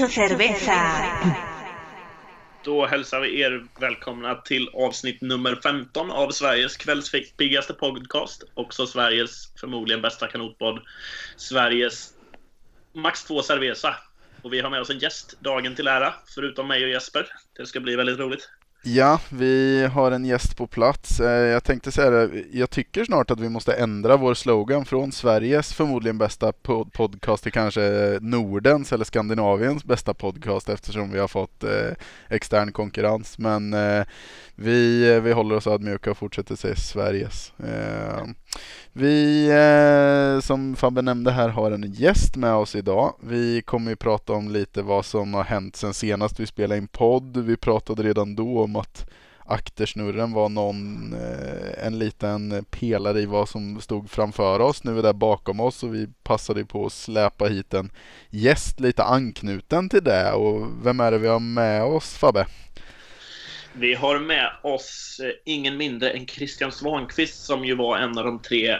Mucho cerveza. Då hälsar vi er välkomna till avsnitt nummer 15 av Sveriges kvällspiggaste podcast. Också Sveriges förmodligen bästa kanotpodd. Sveriges Max två Cerveza. Och vi har med oss en gäst dagen till ära, förutom mig och Jesper. Det ska bli väldigt roligt. Ja, vi har en gäst på plats. Eh, jag tänkte säga det, jag tycker snart att vi måste ändra vår slogan från Sveriges förmodligen bästa pod podcast till kanske Nordens eller Skandinaviens bästa podcast eftersom vi har fått eh, extern konkurrens. Men eh, vi, vi håller oss ödmjuka och fortsätter säga Sveriges. Vi, eh, som Fabbe nämnde här, har en gäst med oss idag. Vi kommer ju prata om lite vad som har hänt sen senast vi spelade in podd. Vi pratade redan då om att aktersnurren var någon, eh, en liten pelare i vad som stod framför oss. Nu är det bakom oss och vi passade på att släpa hit en gäst lite anknuten till det. Och vem är det vi har med oss Fabbe? Vi har med oss eh, ingen mindre än Christian Svankvist som ju var en av de tre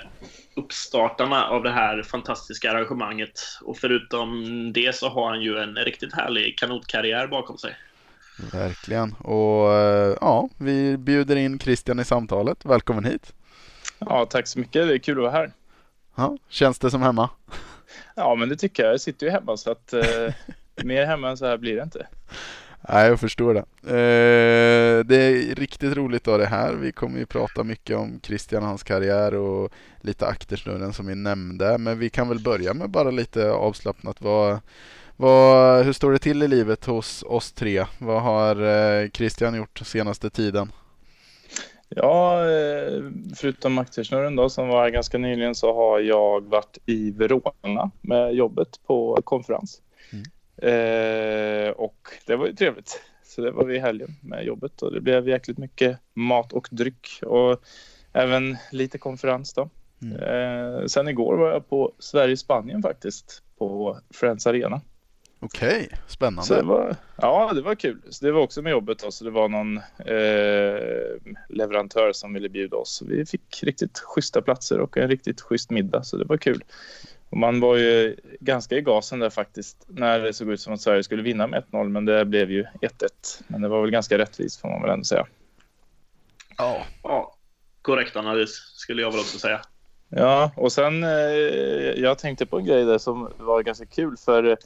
uppstartarna av det här fantastiska arrangemanget. Och förutom det så har han ju en riktigt härlig kanotkarriär bakom sig. Verkligen. Och eh, ja, vi bjuder in Christian i samtalet. Välkommen hit. Ja, tack så mycket. Det är kul att vara här. Ja, känns det som hemma? Ja, men det tycker jag. Jag sitter ju hemma så att eh, mer hemma än så här blir det inte. Nej, jag förstår det. Eh, det är riktigt roligt att ha det här. Vi kommer ju prata mycket om Christian och hans karriär och lite aktersnurren som vi nämnde. Men vi kan väl börja med bara lite avslappnat. Vad, vad, hur står det till i livet hos oss tre? Vad har eh, Christian gjort senaste tiden? Ja, eh, förutom aktersnurren då som var ganska nyligen så har jag varit i Verona med jobbet på konferens. Eh, och det var ju trevligt. Så det var vi i helgen med jobbet och det blev jäkligt mycket mat och dryck och även lite konferens då. Mm. Eh, sen igår var jag på Sverige-Spanien faktiskt på Friends Arena. Okej, spännande. Så det var, ja, det var kul. Så det var också med jobbet. Då, så det var någon eh, leverantör som ville bjuda oss. Vi fick riktigt schyssta platser och en riktigt schysst middag, så det var kul. Och man var ju ganska i gasen där faktiskt när det såg ut som att Sverige skulle vinna med 1-0, men det blev ju 1-1. Men det var väl ganska rättvist får man väl ändå säga. Ja, ja korrekt analys skulle jag väl också säga. Ja, och sen eh, jag tänkte på en grej där som var ganska kul för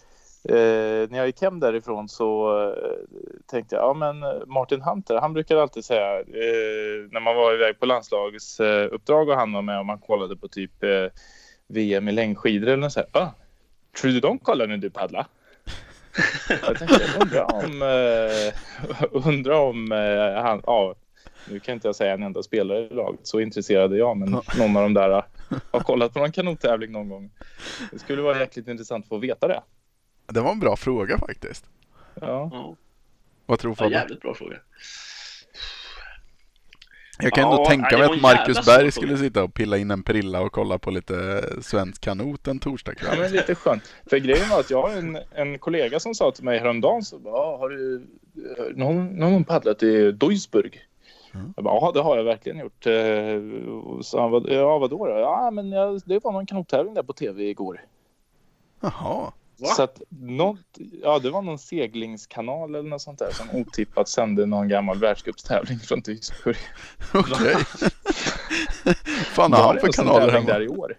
Eh, när jag gick hem därifrån så eh, tänkte jag, ja men Martin Hunter, han brukar alltid säga eh, när man var iväg på landslagsuppdrag och han var med och man kollade på typ eh, VM i längdskidor eller något så här, ah, tror du de kollar när du paddlar? jag tänkte, undrar om, uh, undra om uh, han, ja, nu kan inte jag säga en enda spelare i laget, så intresserad är jag, men någon av de där uh, har kollat på någon kanottävling någon gång. Det skulle vara jäkligt intressant att få veta det. Det var en bra fråga faktiskt. Ja. Vad tror Fabbe? Ja, jävligt bra fråga. Jag kan ändå tänka mig att Marcus Berg skulle sitta och pilla in en prilla och kolla på lite svensk kanot en torsdagkväll. Ja, men lite skönt. För grejen var att jag har en, en kollega som sa till mig häromdagen så bara, har du någon, någon paddlat i Duisburg? Mm. Jag bara, ja det har jag verkligen gjort. Eh, så han ja vadå då? Ja men jag, det var någon kanottävling där på tv igår. Jaha. Va? Så att något, ja, det var någon seglingskanal eller något sånt där som otippat sände någon gammal världscupstävling från Duisburg. Okej. Fan har han för kanaler hemma? där i år?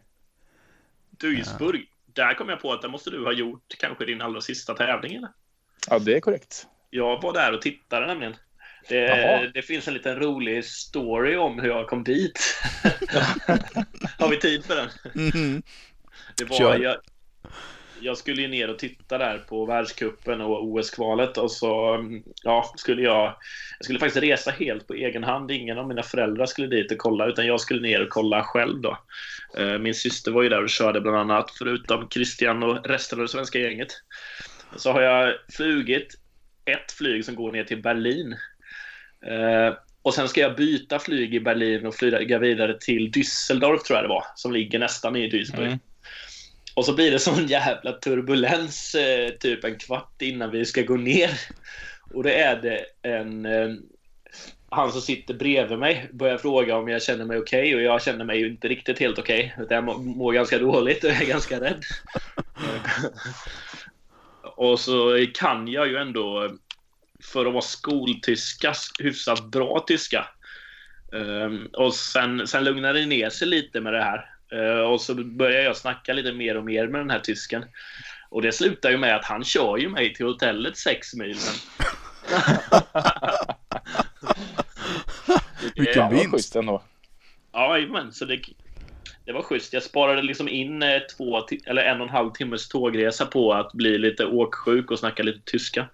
Duisburg. Ja. Där kom jag på att det måste du ha gjort kanske din allra sista tävling eller? Ja, det är korrekt. Jag var där och tittade nämligen. Det, det, finns en liten rolig story om hur jag kom dit. har vi tid för den? Mm. Det var, jag, jag skulle ju ner och titta där på världskuppen och OS-kvalet och så mm, ja, skulle jag... Jag skulle faktiskt resa helt på egen hand. Ingen av mina föräldrar skulle dit och kolla utan jag skulle ner och kolla själv då. Eh, min syster var ju där och körde bland annat förutom Christian och resten av det svenska gänget. Så har jag flugit ett flyg som går ner till Berlin. Eh, och sen ska jag byta flyg i Berlin och flyga vidare till Düsseldorf tror jag det var, som ligger nästan i Duisburg. Mm. Och så blir det sån jävla turbulens eh, typ en kvart innan vi ska gå ner. Och då är det en... Eh, han som sitter bredvid mig börjar fråga om jag känner mig okej okay, och jag känner mig ju inte riktigt helt okej. Okay, jag mår ganska dåligt och är ganska rädd. Och så kan jag ju ändå, för att vara skoltyska, hyfsat bra tyska. Um, och sen, sen lugnade det ner sig lite med det här. Uh, och så började jag snacka lite mer och mer med den här tysken. Och det slutar ju med att han kör ju mig till hotellet sex mil. Vilken vinst! Ja, men så det, det var schysst. Jag sparade liksom in eh, två eller en och en halv timmes tågresa på att bli lite åksjuk och snacka lite tyska.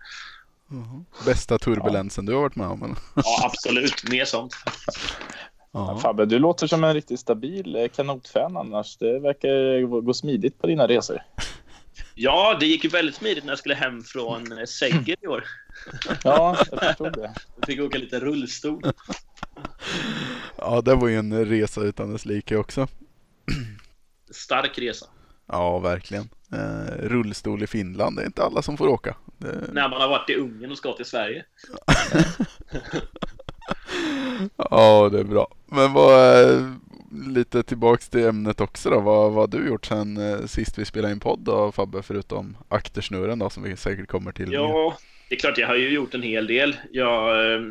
Mm. Bästa turbulensen ja. du har varit med om? Ja, absolut. Mer sånt. Ja. Fabbe, du låter som en riktigt stabil eh, kanotfan annars. Det verkar gå smidigt på dina resor. Ja, det gick ju väldigt smidigt när jag skulle hem från eh, Sägger i år. Ja, jag förstod det. Jag fick åka lite rullstol. Ja, det var ju en resa utan dess like också. Stark resa. Ja, verkligen. Eh, rullstol i Finland, det är inte alla som får åka. Det... När man har varit i Ungern och ska till Sverige. Ja, det är bra. Men vad, eh, lite tillbaks till ämnet också då. Vad, vad har du gjort sen eh, sist vi spelade in podd då Fabbe, förutom aktersnurren då som vi säkert kommer till? Ja, det är klart jag har ju gjort en hel del. Jag eh,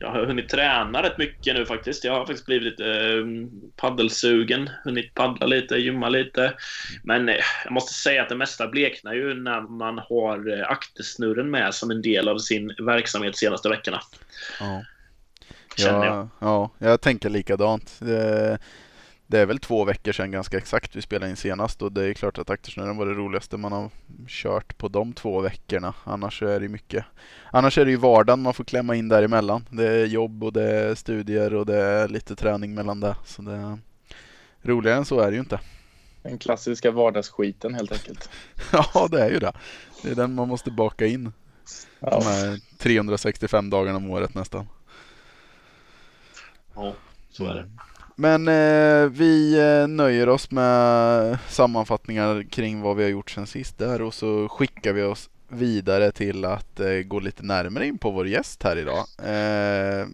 jag har hunnit träna rätt mycket nu faktiskt. Jag har faktiskt blivit lite eh, paddelsugen, hunnit paddla lite, gymma lite. Men eh, jag måste säga att det mesta bleknar ju när man har eh, aktersnurren med som en del av sin verksamhet de senaste veckorna. Ja. Ja, jag. ja, jag tänker likadant. Det, det är väl två veckor sedan ganska exakt vi spelade in senast och det är klart att aktersnurren var det roligaste man har kört på de två veckorna. Annars är det mycket. Annars är det ju vardagen man får klämma in däremellan. Det är jobb och det är studier och det är lite träning mellan det. Så det roligare än så är det ju inte. Den klassiska vardagsskiten helt enkelt. ja, det är ju det. Det är den man måste baka in. Ja. De här 365 dagarna om året nästan. Ja, så är det. Men eh, vi eh, nöjer oss med sammanfattningar kring vad vi har gjort sen sist där och så skickar vi oss vidare till att eh, gå lite närmare in på vår gäst här idag. Eh,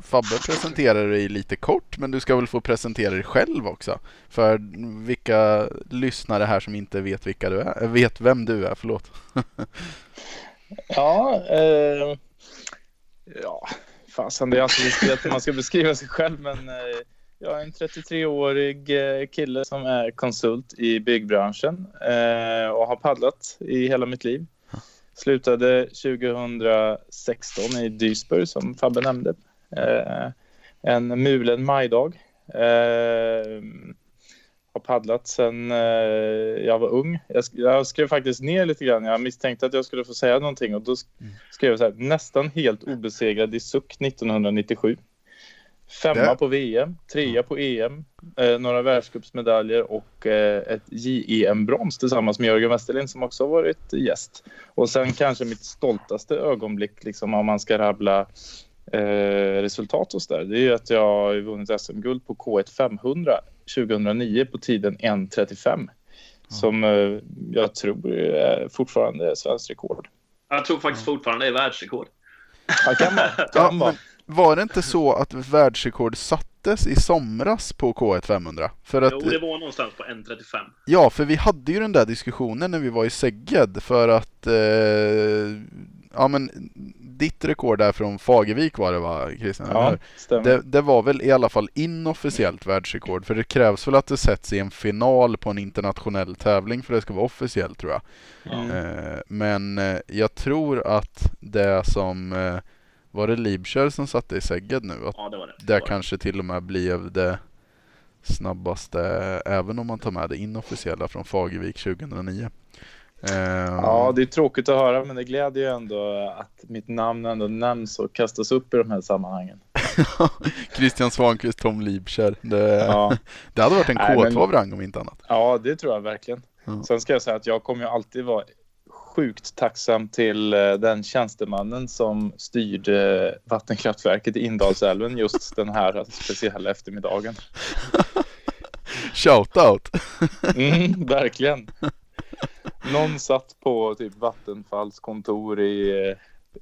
Fabbe presenterar dig lite kort, men du ska väl få presentera dig själv också. För vilka lyssnare här som inte vet vilka du är, vet vem du är, förlåt. ja, eh, ja, fasen det är alltid viktigt att man ska beskriva sig själv, men eh, jag är en 33-årig eh, kille som är konsult i byggbranschen eh, och har paddlat i hela mitt liv. Slutade 2016 i Duisburg som Fabbe nämnde. Eh, en mulen majdag. Eh, har paddlat sedan jag var ung. Jag skrev faktiskt ner lite grann. Jag misstänkte att jag skulle få säga någonting och då skrev jag så här, nästan helt obesegrad i SUK 1997. Femma det... på VM, trea på EM, eh, några världscupsmedaljer och eh, ett JEM-brons tillsammans med Jörgen Westerlind som också har varit gäst. Och sen kanske mitt stoltaste ögonblick, liksom, om man ska rabbla eh, resultat och så där, det är ju att jag har vunnit SM-guld på K1 500 2009 på tiden 1.35 mm. som eh, jag tror är fortfarande är svenskt rekord. Jag tror faktiskt fortfarande det är världsrekord. Ja, kan vara. Kan vara. Var det inte så att världsrekord sattes i somras på K1 500? För att, jo, det var någonstans på 1.35. Ja, för vi hade ju den där diskussionen när vi var i Segged för att eh, ja men ditt rekord där från Fagervik var det va Christian? Ja, stämmer. Det, det, var väl i alla fall inofficiellt världsrekord för det krävs väl att det sätts i en final på en internationell tävling för det ska vara officiellt tror jag. Mm. Men eh, jag tror att det som eh, var det Liebscher som satte i Segged nu? Att ja, det var det. Det, det var kanske till och med blev det snabbaste, även om man tar med det inofficiella från Fagervik 2009. Uh, ja, det är tråkigt att höra, men det gläder ju ändå att mitt namn ändå nämns och kastas upp i de här sammanhangen. Christian Svankvist, Tom Liebscher. Det, ja. det hade varit en K2-vrang om inte annat. Ja, det tror jag verkligen. Ja. Sen ska jag säga att jag kommer ju alltid vara sjukt tacksam till eh, den tjänstemannen som styrde vattenkraftverket i Indalsälven just den här speciella eftermiddagen. Shoutout! mm, verkligen. Någon satt på typ Vattenfalls kontor i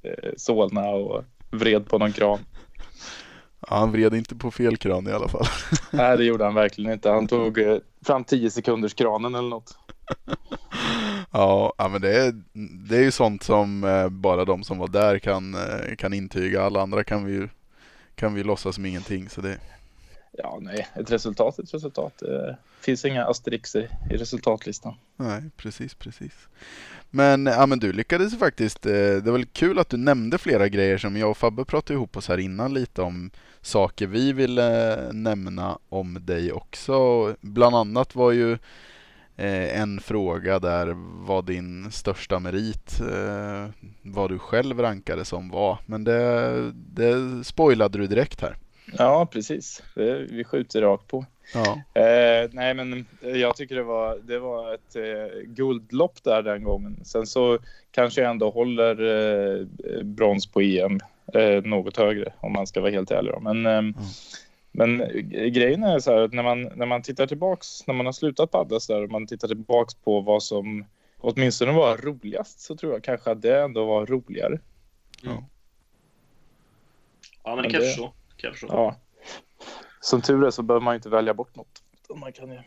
eh, Solna och vred på någon kran. Ja, han vred inte på fel kran i alla fall. Nej, det gjorde han verkligen inte. Han tog eh, fram 10 sekunders kranen eller något. Ja, men det är, det är ju sånt som eh, bara de som var där kan, eh, kan intyga. Alla andra kan vi kan vi låtsas som ingenting. Så det... Ja, nej, ett resultat är ett resultat. Det finns inga asterixer i resultatlistan. Nej, precis, precis. Men, ja, men du lyckades faktiskt. Eh, det var kul att du nämnde flera grejer som jag och Fabbe pratade ihop oss här innan lite om saker vi ville eh, nämna om dig också. Bland annat var ju en fråga där vad din största merit, vad du själv rankade som var. Men det, det spoilade du direkt här. Ja, precis. Det, vi skjuter rakt på. Ja. Eh, nej, men jag tycker det var, det var ett eh, guldlopp där den gången. Sen så kanske jag ändå håller eh, brons på EM eh, något högre om man ska vara helt ärlig. Då. Men, mm. men grejen är så här att när man, när man tittar tillbaks, när man har slutat paddla så där och man tittar tillbaks på vad som åtminstone var roligast så tror jag kanske att det ändå var roligare. Mm. Ja, men det kanske så. Kanske så. Ja. Som tur är så behöver man inte välja bort något. Man kan ju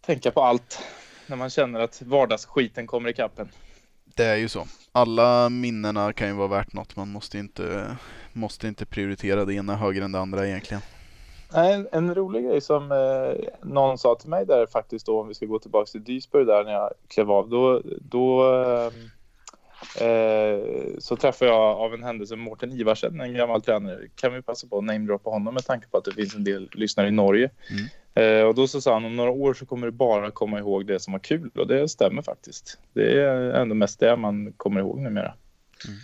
tänka på allt när man känner att vardagsskiten kommer i kappen. Det är ju så. Alla minnena kan ju vara värt något. Man måste inte, måste inte prioritera det ena högre än det andra egentligen. En, en rolig grej som eh, någon sa till mig där faktiskt då om vi ska gå tillbaka till Dysburg där när jag klev av. Då, då Eh, så träffade jag av en händelse Mårten Ivarsen, en gammal tränare. Kan vi passa på att namedroppa honom med tanke på att det finns en del lyssnare i Norge. Mm. Eh, och då så sa han om några år så kommer du bara komma ihåg det som var kul och det stämmer faktiskt. Det är ändå mest det man kommer ihåg numera. Mm.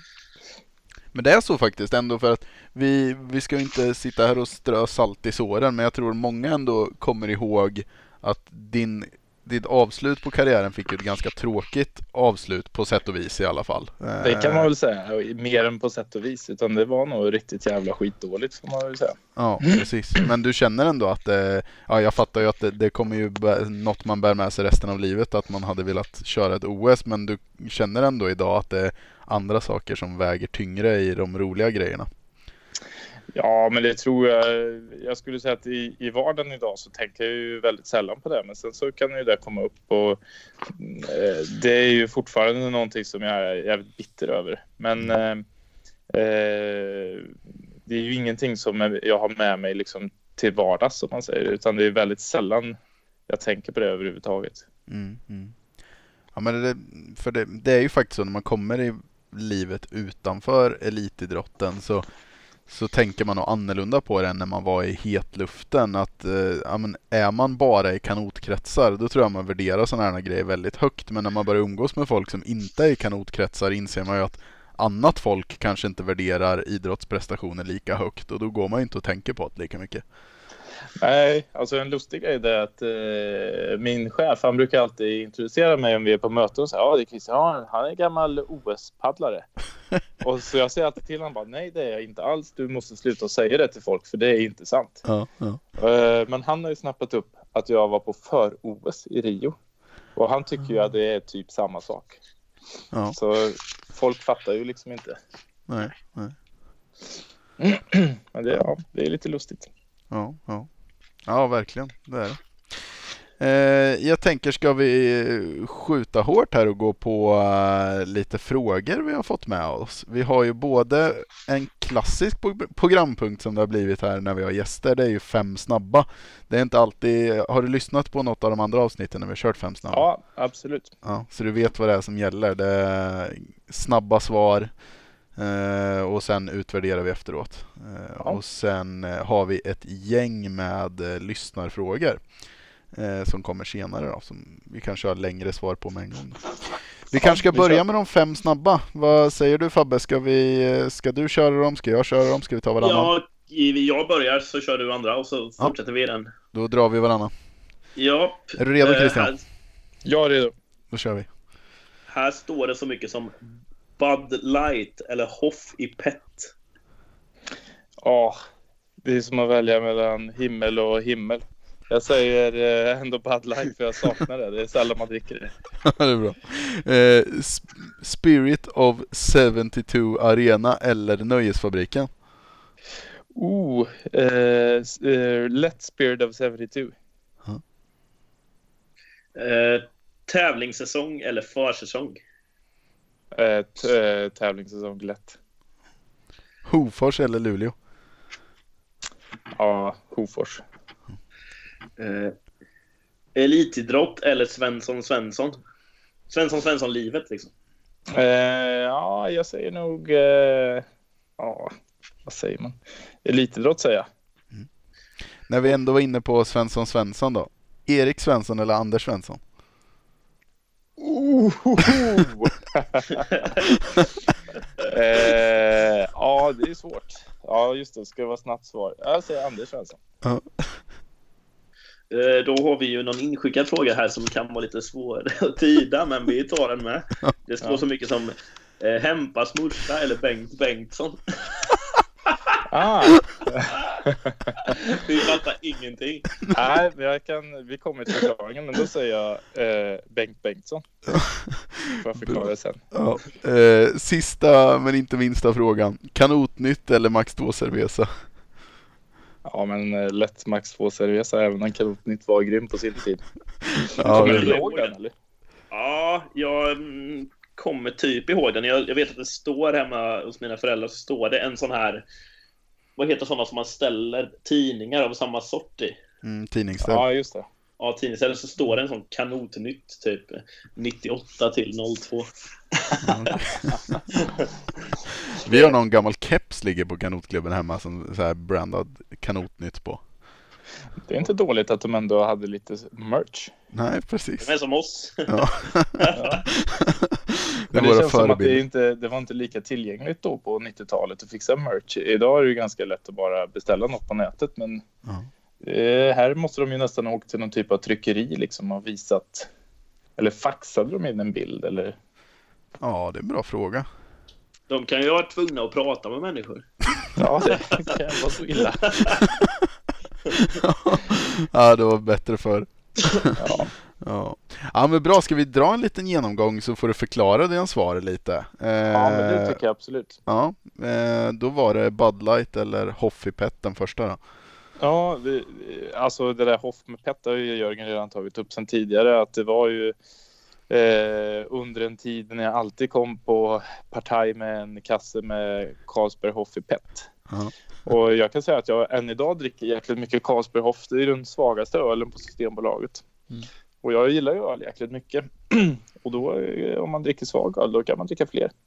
Men det är så faktiskt ändå för att vi, vi ska inte sitta här och strö salt i såren men jag tror många ändå kommer ihåg att din ditt avslut på karriären fick ju ett ganska tråkigt avslut på sätt och vis i alla fall. Det kan man väl säga, mer än på sätt och vis. Utan det var nog riktigt jävla skitdåligt får man väl säga. Ja, precis. Men du känner ändå att det, ja jag fattar ju att det, det kommer ju något man bär med sig resten av livet, att man hade velat köra ett OS. Men du känner ändå idag att det är andra saker som väger tyngre i de roliga grejerna. Ja, men det tror jag. Jag skulle säga att i, i vardagen idag så tänker jag ju väldigt sällan på det. Men sen så kan ju det komma upp och eh, det är ju fortfarande någonting som jag är jävligt bitter över. Men eh, eh, det är ju ingenting som jag har med mig liksom till vardags som man säger, utan det är väldigt sällan jag tänker på det överhuvudtaget. Mm, mm. Ja, men det, för det, det är ju faktiskt så när man kommer i livet utanför elitidrotten så så tänker man nog annorlunda på det än när man var i hetluften. Att eh, ja, men är man bara i kanotkretsar då tror jag man värderar sådana här grejer väldigt högt. Men när man börjar umgås med folk som inte är i kanotkretsar inser man ju att annat folk kanske inte värderar idrottsprestationer lika högt och då går man ju inte och tänker på det lika mycket. Nej, alltså en lustig grej är att eh, min chef, han brukar alltid introducera mig om vi är på möten och säga ja det är Christian, ja, han är gammal OS-paddlare. och så jag säger alltid till honom bara nej det är jag inte alls, du måste sluta säga det till folk för det är inte sant. Ja, ja. Eh, men han har ju snappat upp att jag var på för-OS i Rio. Och han tycker ju att det är typ samma sak. Ja. Så folk fattar ju liksom inte. Nej, nej. Men det, ja, det är lite lustigt. Ja, ja. Ja, verkligen. Det är det. Eh, jag tänker, ska vi skjuta hårt här och gå på uh, lite frågor vi har fått med oss? Vi har ju både en klassisk programpunkt som det har blivit här när vi har gäster. Det är ju fem snabba. Det är inte alltid... Har du lyssnat på något av de andra avsnitten när vi har kört fem snabba? Ja, absolut. Ja, så du vet vad det är som gäller. Det är snabba svar Eh, och sen utvärderar vi efteråt. Eh, ja. Och sen eh, har vi ett gäng med eh, lyssnarfrågor eh, som kommer senare då, som vi kanske har längre svar på med en gång. Vi ja, kanske ska börja med de fem snabba. Vad säger du Fabbe? Ska, vi, ska du köra dem? Ska jag köra dem? Ska vi ta varannan? Ja, jag börjar så kör du andra och så fortsätter vi den. Då drar vi varannan. Ja. Är du redo Christian? Här... Jag är redo. Då kör vi. Här står det så mycket som Bud Light eller Hoff i PET? Ja, det är som att välja mellan himmel och himmel. Jag säger eh, ändå Bud Light för jag saknar det. Det är sällan man dricker det. det är bra. Eh, Spirit of 72 Arena eller Nöjesfabriken? Oh, eh, uh, Let Spirit of 72. Huh? Uh, Tävlingssäsong eller försäsong? Eh, eh, tävlingssäsong lätt. Hofors eller Luleå? Ja, Hofors. Eh, elitidrott eller Svensson Svensson? Svensson Svensson-livet liksom. Eh, ja, jag säger nog... Eh, ja, vad säger man? Elitidrott säger jag. När vi ändå var inne på Svensson Svensson då. Erik Svensson eller Anders Svensson? eh, ja, det är svårt. Ja, just det. Ska det vara snabbt svar? Jag säger Anders Svensson. Eh, då har vi ju någon inskickad fråga här som kan vara lite svår att tyda, men vi tar den med. Det står Ja. så mycket som eh, Hempas morsa eller Bengt Bengtsson. Ah, Vi fattar ingenting. nej, men jag kan, vi kommer till förklaringen, men då säger jag eh, Bengt Bengtsson. Får jag förklara det sen. Ja. Eh, sista men inte minsta frågan. Kanotnytt eller Max 2 Cerveza? Ja, men eh, lätt Max 2 Cerveza, även om Kanotnytt var grym på sin tid. Ja, Kommer det du är ihåg den eller? Ja, jag mm, kommer typ ihåg den. Jag, jag vet att det står hemma hos mina föräldrar, så står det en sån här vad heter sådana som man ställer tidningar av samma sort i? mm, tidningsställ. Ja, just det. Ja, tidningsställ så står det en sån kanotnytt typ 98 till 02. Vi har någon gammal keps ligger på kanotklubben hemma som så här brandad kanotnytt på. Det är inte dåligt att de ändå hade lite merch. Nej, precis. De är som oss. Ja. Ja. Men det känns som att det, inte, det var inte lika tillgängligt då på 90-talet att fixa merch. Idag är det ju ganska lätt att bara beställa något på nätet, men Ja. eh, här måste de ju nästan ha åkt till någon typ av tryckeri liksom och visat. Eller faxade de in en bild eller? ja, det är en bra fråga. De kan ju vara tvungna att prata med människor. Ja, det kan vara så illa. ja, det var bättre för. Ja. Ja. ja, men bra. Ska vi dra en liten genomgång så får du förklara dina svar lite. Eh, ja, men det tycker jag absolut. Ja, eh, då var det Bud Light eller Hoffipet den första då. Ja, vi, alltså det där Hoff med Pet har ju Jörgen redan tagit upp sen tidigare att det var ju eh, under en tid när jag alltid kom på partaj med en kasse med Carlsberg Hoff i Pet. Och jag kan säga att jag än idag dricker jäkligt mycket Carlsberg Hoff. Det är den svagaste ölen på Systembolaget. Mm. Och jag gillar ju öl jäkligt mycket. och då eh, om man dricker svag öl då kan man dricka fler.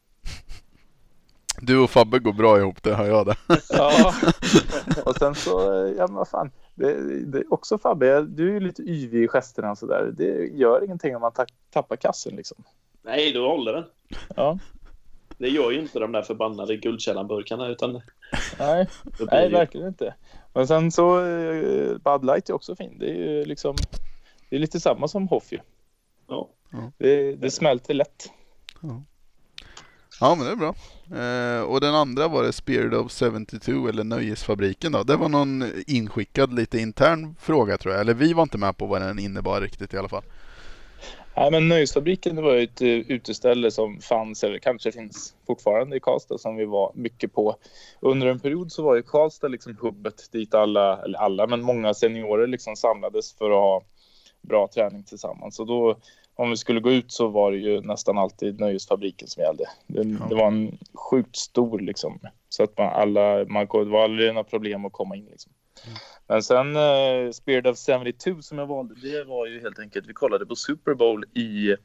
Du och Fabbe går bra ihop, det hör jag det. Ja, och sen så, eh, ja men vad fan. Det, det är också Fabbe, du är ju lite yvig i gesterna och sådär. Det gör ingenting om man ta, tappar kassen liksom. Nej, du håller den. Ja, Det gör ju inte de där förbannade Guldkällan-burkarna utan nej, nej verkligen inte. Men sen så, eh, Bud Light är också fin. Det är ju liksom, det är lite samma som Hoff ju. Ja. Det, det smälter lätt. Ja, men det är bra. Eh, och den andra var det Spirit of 72 eller Nöjesfabriken då. Det var någon inskickad lite intern fråga tror jag. Eller vi var inte med på vad den innebar riktigt i alla fall. Nej, men Nöjesfabriken det var ett eh, uteställe som fanns, eller kanske finns fortfarande i Karlstad, som vi var mycket på. Under en period så var ju Karlstad liksom hubbet dit alla, eller alla, men många seniorer liksom samlades för att ha bra träning tillsammans. Och då, om vi skulle gå ut så var det ju nästan alltid Nöjesfabriken som gällde. Det, Ja. det var en sjukt stor liksom, så att man alla, man, det var aldrig några problem att komma in liksom. Men sen eh, Spirit of 72 som jag valde, det var ju helt enkelt, vi kollade på Super Bowl i,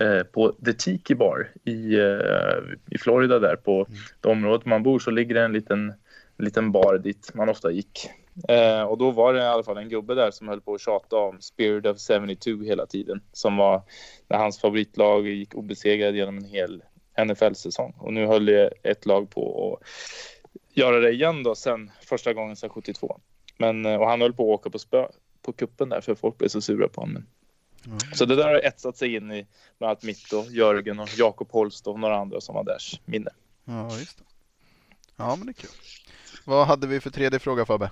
eh, på The Tiki Bar i, eh, i Florida där på det området man bor så ligger det en liten, liten bar dit man ofta gick. Eh, och då var det i alla fall en gubbe där som höll på att tjata om Spirit of 72 hela tiden. Som var när hans favoritlag gick obesegrade genom en hel NFL-säsong. Och nu höll ett lag på att göra det igen då sen första gången sedan 72. Men, eh, och han höll på att åka på spö på kuppen där för folk blev så sura på honom. Så det där har etsat sig in i bland annat mitt och Jörgen och Jakob Holst och några andra som var därs minne. Ja, just det. Ja, men det är kul. Vad hade vi för tredje fråga Fabbe?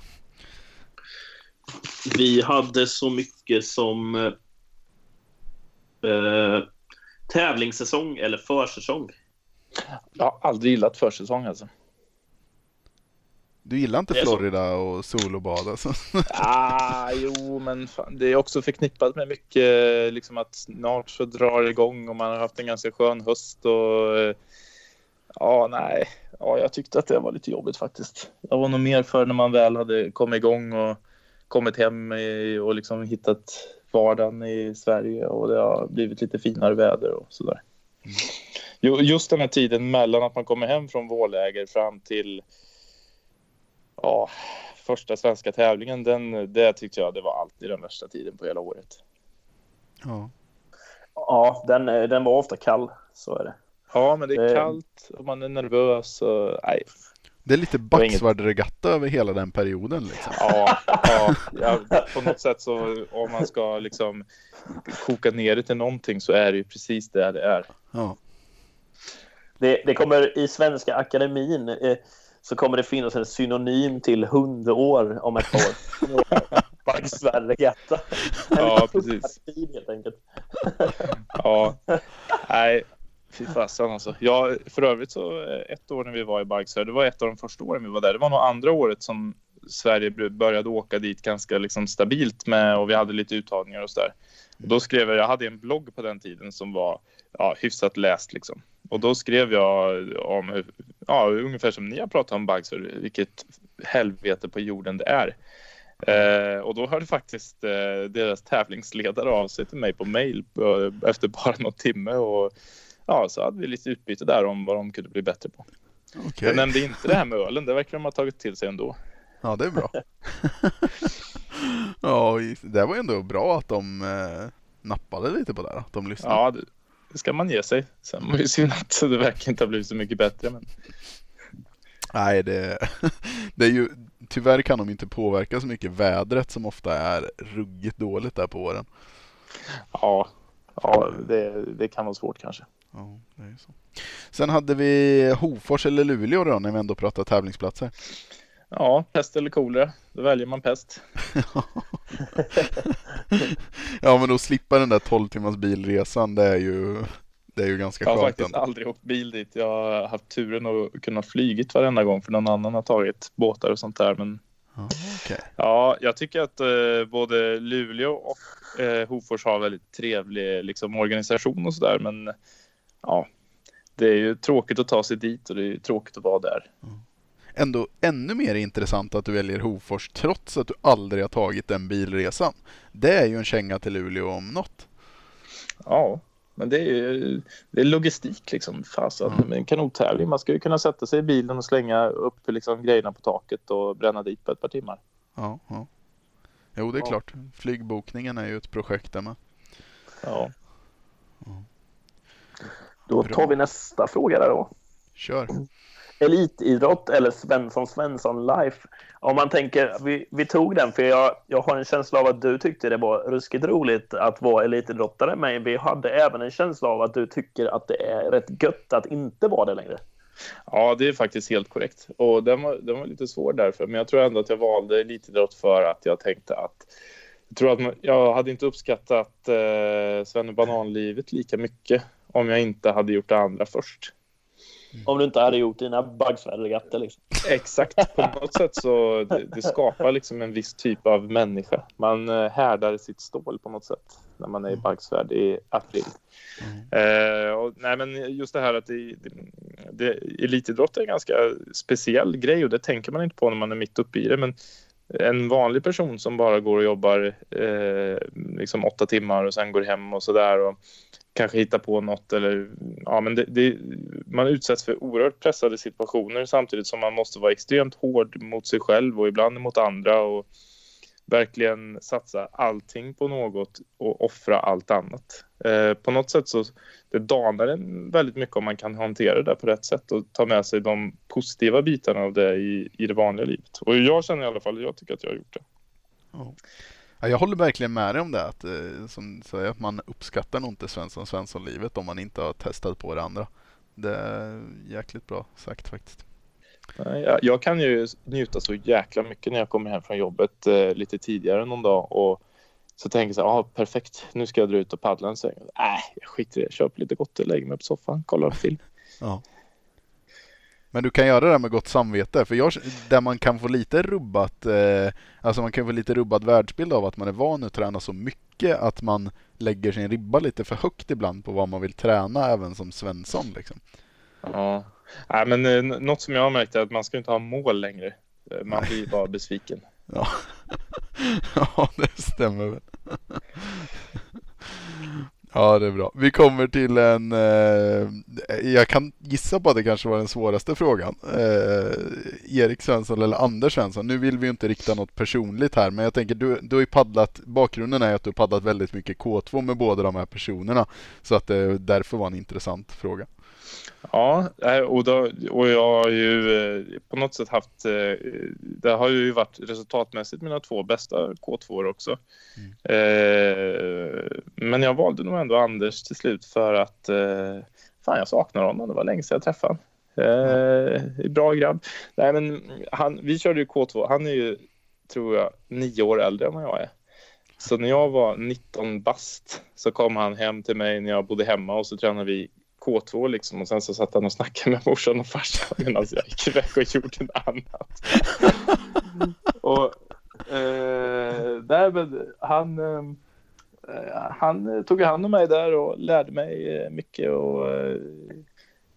Vi hade så mycket som eh, tävlingssäsong eller försäsong. Jag har aldrig gillat försäsong alltså. Du gillar inte. Florida och solobad alltså? Ah, jo, men fan, det är också förknippat med mycket liksom att snart så drar det igång och man har haft en ganska skön höst och eh, ja, nej, ja, jag tyckte att det var lite jobbigt faktiskt. Jag var nog mer för när man väl hade kommit igång och kommit hem och liksom hittat vardagen i Sverige och det har blivit lite finare väder och sådär. Jo, Just den här tiden mellan att man kommer hem från vårläger fram till ja, första svenska tävlingen, den, det tyckte jag det var alltid den värsta tiden på hela året. Ja. Ja, den, eh, den var ofta kall. Så är det. Ja, men det är Det- kallt och man är nervös. Och, nej. Det är lite Baxvard-regatta över hela den perioden liksom. Ja, ja, ja, på något sätt så om man ska liksom koka ner det till någonting så är det ju precis det det är. Ja. Det, det kommer i Svenska Akademin eh, så kommer det finnas en synonym till hundår om ett år. Baggsvärregatta. Ja, precis. Helt enkelt. Ja, nej, fy fasen alltså. Ja, för övrigt så eh, ett år när vi var i Barksö, det var ett av de första åren vi var där. Det var nog andra året som Sverige började åka dit ganska liksom stabilt med och vi hade lite uttagningar och sådär. Och då skrev jag, jag hade en blogg på den tiden som var ja, hyfsat läst liksom. Och då skrev jag om, hur- ja, ungefär som ni har pratat om Barksö, vilket helvete på jorden det är. Eh, och då hörde faktiskt eh, deras tävlingsledare av sig till mig på mail eh, efter bara någon timme och ja, så hade vi lite utbyte där om vad de kunde bli bättre på. Okej. Jag nämnde inte det här med ölen, det verkar de ha tagit till sig ändå. Ja, det är bra. ja, det var ändå bra att de eh, nappade lite på det här. Att de lyssnade. Ja, det ska man ge sig. Sen var det synd att det verkar inte ha blivit så mycket bättre. Men... Nej, det, det är ju tyvärr kan de inte påverka så mycket vädret som ofta är ruggigt dåligt där på våren. Ja, ja det, det kan vara svårt kanske. Ja, det är så. Sen hade vi Hofors eller Luleå då när vi ändå pratar tävlingsplatser. Ja, pest eller kolera, då väljer man pest. ja, men att slippa den där 12 timmars bilresan det är ju, det är ju ganska Jag har skönt. faktiskt ändå. aldrig åkt bil dit. Jag har haft turen att kunna flygit varenda gång för någon annan har tagit båtar och sånt där. Men okej. ja, jag tycker att eh, både Luleå och eh, Hofors har väldigt trevlig liksom, organisation och sådär. Men ja, det är ju tråkigt att ta sig dit och det är tråkigt att vara där. Ändå ännu mer intressant att du väljer Hofors trots att du aldrig har tagit den bilresan. Det är ju en känga till Luleå om något. Ja, men det är ju det är logistik liksom. Fasen, Mm. en kanottävling. Man ska ju kunna sätta sig i bilen och slänga upp liksom, grejerna på taket och bränna dit på ett par timmar. Ja, ja. Jo, det är Ja. klart. Flygbokningen är ju ett projekt där med. Ja. Då tar vi nästa fråga där då. Kör. Elitidrott eller Svensson Svensson Life? Om man tänker, vi, vi tog den för jag, jag har en känsla av att du tyckte det var ruskigt roligt att vara elitidrottare men vi hade även en känsla av att du tycker att det är rätt gött att inte vara det längre. Ja, det är faktiskt helt korrekt. Och den var, den var lite svår därför. Men jag tror ändå att jag valde elitidrott för att jag tänkte att jag tror att man, jag hade inte uppskattat eh, Svenne lika mycket om jag inte hade gjort det andra först. Om du inte hade gjort dina baggsvärregatter liksom. Exakt, på något sätt så det, det skapar liksom en viss typ av människa. Man eh, härdar sitt stål på något sätt när man är i Baggsvärd i april. Eh, och, nej, men just det här att det, det, det, elitidrott är en ganska speciell grej och det tänker man inte på när man är mitt uppe i det. Men en vanlig person som bara går och jobbar eh, liksom åtta timmar och sen går hem och sådär och kanske hittar på något eller ja, men det, det, man utsätts för oerhört pressade situationer samtidigt som man måste vara extremt hård mot sig själv och ibland mot andra och verkligen satsa allting på något och offra allt annat. Eh, på något sätt så det danar en väldigt mycket om man kan hantera det på rätt sätt och ta med sig de positiva bitarna av det i, i det vanliga livet. Och jag känner i alla fall, jag tycker att jag har gjort det. Ja, jag håller verkligen med dig om det. Att, eh, som säger, att man uppskattar nog inte Svensson Svensson-livet om man inte har testat på det andra. Det är jäkligt bra sagt faktiskt. Jag, jag kan ju njuta så jäkla mycket när jag kommer hem från jobbet eh, lite tidigare någon dag och så tänker jag så här, ah, perfekt, nu ska jag dra ut och paddla en sväng. Nej, jag skiter i det, köper lite gott och lägger mig på soffan, kollar en film. Ja. Men du kan göra det med gott samvete. För jag, där man kan få lite rubbat, eh, alltså man kan få lite rubbad världsbild av att man är van att träna så mycket att man lägger sin ribba lite för högt ibland på vad man vill träna även som Svensson. Liksom. Ja, Nej, men eh, något som jag har märkt är att man ska inte ha mål längre. Eh, Man blir bara besviken. Ja, ja det stämmer väl. Ja, det är bra. Vi kommer till en... Eh, jag kan gissa på att det kanske var den svåraste frågan. Eh, Erik Svensson eller Anders Svensson. Nu vill vi ju inte rikta något personligt här, men jag tänker du, du har ju paddlat... Bakgrunden är att du har paddlat väldigt mycket K2 med båda de här personerna. Så att det därför var en intressant fråga. Ja, eh, och, då, och jag har ju eh, på något sätt haft, eh, det har ju varit resultatmässigt mina två bästa K2 också. Mm. Eh, men jag valde nog ändå Anders till slut för att eh, fan jag saknar honom, det var länge sedan jag träffade honom. Eh, bra grabb. Nej men han, vi körde ju K2, han är ju tror jag nio år äldre än vad jag är. Så när jag var 19 bast så kom han hem till mig när jag bodde hemma och så tränade vi K2 liksom och sen så satt han och snackade med morsan och farsan medan jag gick iväg och gjorde något annat. och eh, där, men, han, eh, han tog hand om mig där och lärde mig eh, mycket och eh,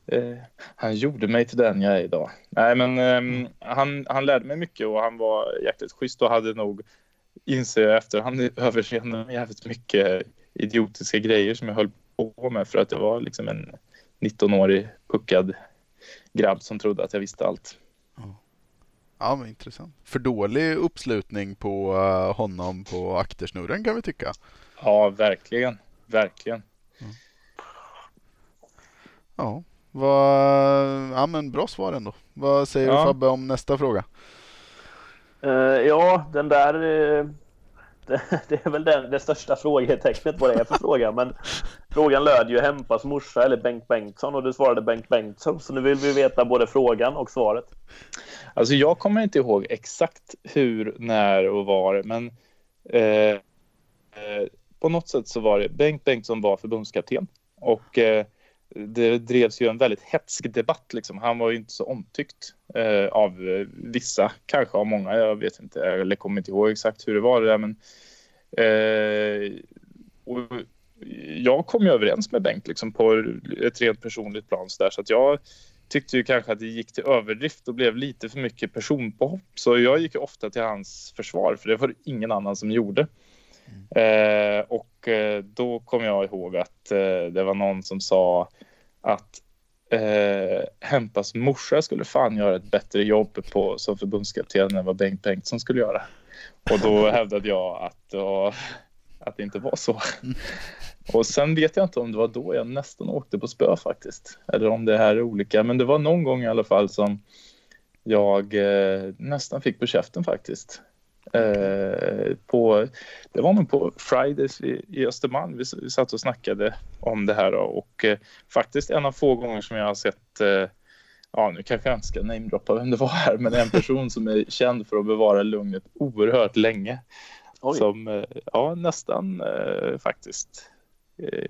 eh, han gjorde mig till den jag är idag. Nej men eh, han, han lärde mig mycket och han var jäkligt schysst och hade nog inser jag efterhand överseende med jävligt mycket idiotiska grejer som jag höll på med för att jag var liksom en 19-årig puckad grabb som trodde att jag visste allt. Ja, men intressant. För dålig uppslutning på uh, honom på aktersnurren kan vi tycka. Ja, verkligen. Verkligen. Mm. Ja, vad, ja, men bra svar ändå. Vad säger ja. du Fabbe om nästa fråga? Uh, ja, den där uh det, är väl den, det största frågetecknet vad det är för fråga. Men frågan löd ju Hempas morsa eller Bengt Bengtsson och du svarade Bengt Bengtsson. Så nu vill vi veta både frågan och svaret. Alltså jag kommer inte ihåg exakt hur, när och var, men eh, eh, på något sätt så var det Bengt Bengtsson var förbundskapten och eh, det drevs ju en väldigt hetsk debatt. Liksom. Han var ju inte så omtyckt eh, av eh, vissa, kanske av många. Jag vet inte, eller kommer inte ihåg exakt hur det var det där. Men, eh, jag kom ju överens med Bengt liksom, på ett rent personligt plan så, där, så att jag tyckte ju kanske att det gick till överdrift och blev lite för mycket personpåhopp. Så jag gick ju ofta till hans försvar, för det var det ingen annan som gjorde. Mm. Eh, och eh, då kom jag ihåg att eh, det var någon som sa att eh, Hempas morsa skulle fan göra ett bättre jobb på, som förbundskapten än vad Bengt Bengtsson skulle göra. Och då hävdade jag att, uh, att det inte var så. Mm. Och sen vet jag inte om det var då jag nästan åkte på spö faktiskt. Eller om det här är olika. Men det var någon gång i alla fall som jag eh, nästan fick på käften faktiskt. Eh, på, det var nog på Fridays i, i Östermalm. Vi, vi satt och snackade om det här då, och eh, faktiskt en av få gånger som jag har sett eh, ja nu kanske jag inte ska namedroppa vem det var här, men en person som är känd för att bevara lugnet oerhört länge. Oj. Som eh, ja, nästan eh, faktiskt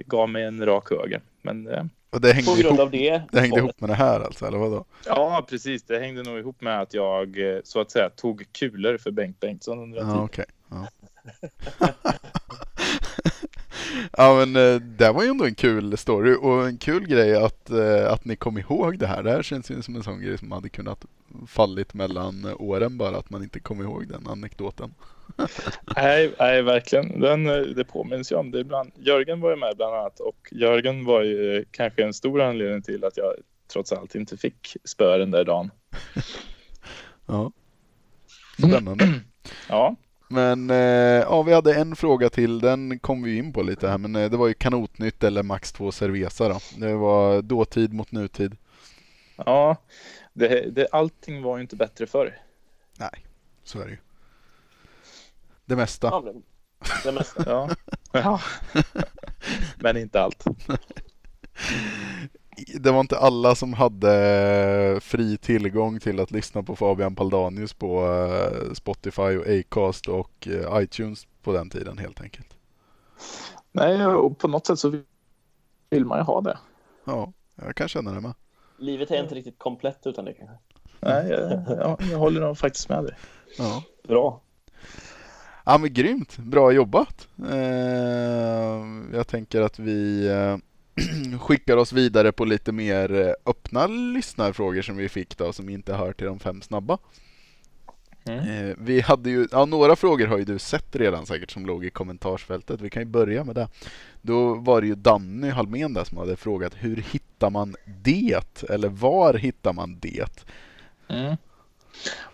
gav mig en rak höger. Men och det hängde, ihop, det, det hängde ihop med det här alltså, eller vadå? Ja, precis. Det hängde nog ihop med att jag så att säga tog kulor för Bengt Bengtsson under en ja, tid. Okay. Ja. ja men eh, det var ju ändå en kul story och en kul grej att, eh, att ni kom ihåg det här. Det här känns ju som en sån grej som hade kunnat fallit mellan åren bara att man inte kom ihåg den anekdoten. Nej, nej, verkligen. Den, eh, det påminns ju om det ibland. Jörgen var ju med bland annat och Jörgen var ju kanske en stor anledning till att jag trots allt inte fick spö den där dagen. ja, spännande. ja. Men eh, ja, vi hade en fråga till, den kom vi in på lite här, men eh, det var ju kanotnytt eller max 2 Cerveza då. Det var dåtid mot nutid. Ja, det, det, allting var ju inte bättre förr. Nej, så är det ju. Det mesta. Ja, det, det mesta. ja. ja. men inte allt. det var inte alla som hade fri tillgång till att lyssna på Fabian Paldanius på eh, Spotify och Acast och eh, iTunes på den tiden helt enkelt. Nej, och på något sätt så vill man ju ha det. Ja, jag kan känna det med. Livet är inte riktigt komplett utan det. Nej, jag, jag, jag håller nog faktiskt med dig. Ja. Bra. Ja men grymt, bra jobbat. Eh, jag tänker att vi eh, skickar oss vidare på lite mer eh, öppna lyssnarfrågor som vi fick då, som inte hör till de fem snabba. Mm. Vi hade ju, ja, några frågor har ju du sett redan säkert som låg i kommentarsfältet. Vi kan ju börja med det. Då var det ju Danny Halmén där som hade frågat hur hittar man det? Eller var hittar man det? Mm.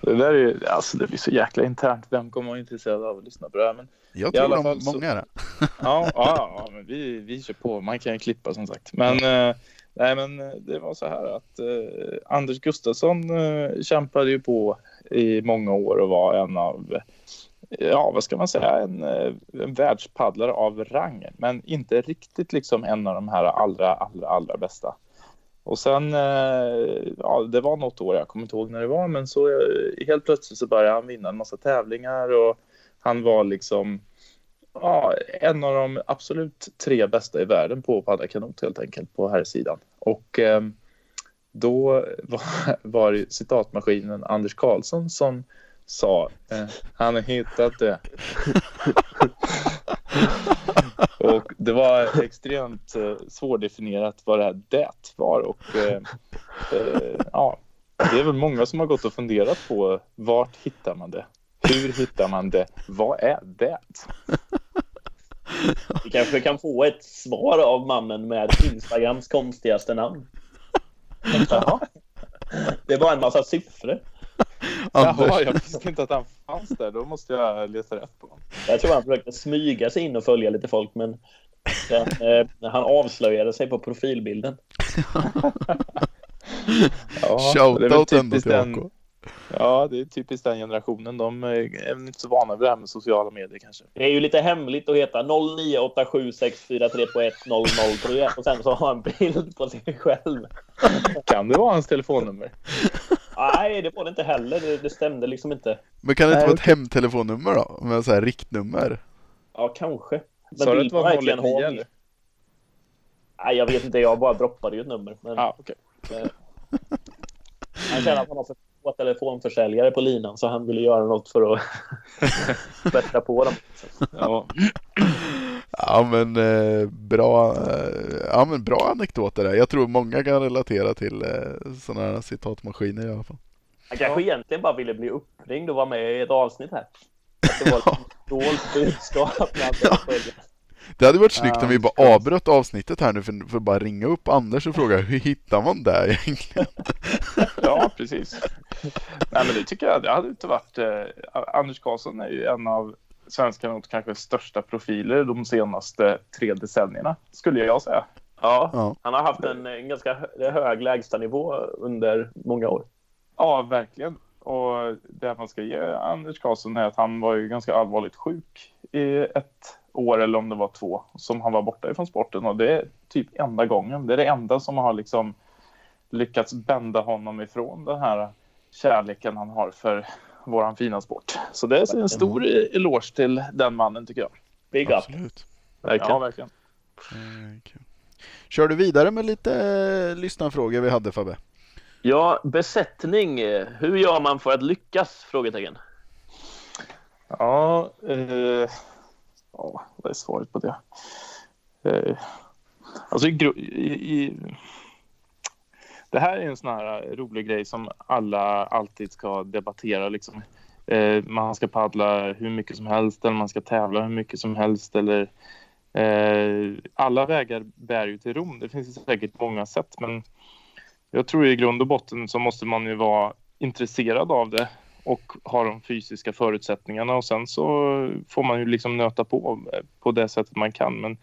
Det där är alltså det blir så jäkla internt. Vem kommer vara intresserad av att lyssna på det här? Men Jag tror de, fall många är det. ja, ja, ja, men vi, vi kör på. Man kan ju klippa som sagt. Men, eh, nej, men eh, det var så här att eh, Anders Gustafsson eh, kämpade ju på i många år och var en av, eh, ja vad ska man säga, en, eh, en världspaddlare av rang. Men inte riktigt liksom en av de här allra, allra, allra bästa. Och sen, eh, ja det var något år, jag kommer inte ihåg när det var, men så eh, helt plötsligt så började han vinna en massa tävlingar och han var liksom ja, en av de absolut tre bästa i världen på paddakanot kanot helt enkelt på här sidan. Och eh, då var, var det citatmaskinen Anders Karlsson som sa eh, han har hittat det. och det var extremt eh, svårdefinierat vad det här det var och eh, eh, ja, det är väl många som har gått och funderat på vart hittar man det? Hur hittar man det? Vad är det? Vi kanske kan få ett svar av mannen med Instagrams konstigaste namn. Jaha. Det var en massa siffror. Jaha, jag visste inte att han fanns där. Då måste jag leta rätt på honom. Jag tror han försökte smyga sig in och följa lite folk men sen, eh, han avslöjade sig på profilbilden. Ja, det är väl shoutout ändå till den, AK. Ja, det är typiskt den generationen. De är inte så vana vid det här med sociala medier kanske. Det är ju lite hemligt att heta 098764311003 och sen så har han en bild på sig själv. Kan det vara hans telefonnummer? Nej, det var det inte heller. Det, det stämde liksom inte. Men kan det inte Nej, vara ett hemtelefonnummer då? Med så här riktnummer? Ja, kanske. Men Sa du att det var man verkligen 019 ha- eller? Nej, jag vet inte. Jag bara droppade ju ett nummer. Men Ja, okej. han känner att han har för få telefonförsäljare på linan så han ville göra något för att bättra på dem. Ja. Ja men eh, bra, eh, ja men bra anekdoter där. Jag tror många kan relatera till eh, sådana här citatmaskiner i alla fall. Han kanske egentligen bara ville bli uppringd och vara med i ett avsnitt här. Att det var ett dolt budskap. Det hade varit snyggt om vi bara avbröt avsnittet här nu för, för att bara ringa upp Anders och fråga hur hittar man det egentligen? ja, precis. Nej, men det tycker jag. Det hade inte varit... Eh, Anders Karlsson är ju en av svenska kanot kanske största profiler de senaste tre decennierna, skulle jag säga. Ja, Ja. han har haft en, en ganska hö- hög lägstanivå under många år. Ja, verkligen. Och det man ska ge Anders Karlsson är att han var ju ganska allvarligt sjuk i ett år eller om det var två som han var borta ifrån sporten och det är typ enda gången. Det är det enda som har liksom lyckats bända honom ifrån den här kärleken han har för våran fina sport. Så det är en stor eloge till den mannen tycker jag. Big up. Absolut. Verkligen. Ja, verkligen. Eh, kul. Kör du vidare med lite eh, lyssnarfrågor vi hade Fabbe? Ja, besättning. Hur gör man för att lyckas? Frågetecken. Ja, eh, ja, vad är svaret på det? Eh, alltså i, i, i, det här är en sån här eh, rolig grej som alla alltid ska debattera. Liksom. Eh, man ska paddla hur mycket som helst eller man ska tävla hur mycket som helst. Eller, eh, alla vägar bär ju till Rom. Det finns säkert många sätt men jag tror i grund och botten så måste man ju vara intresserad av det och ha de fysiska förutsättningarna och sen så får man ju liksom nöta på eh, på det sättet man kan. Men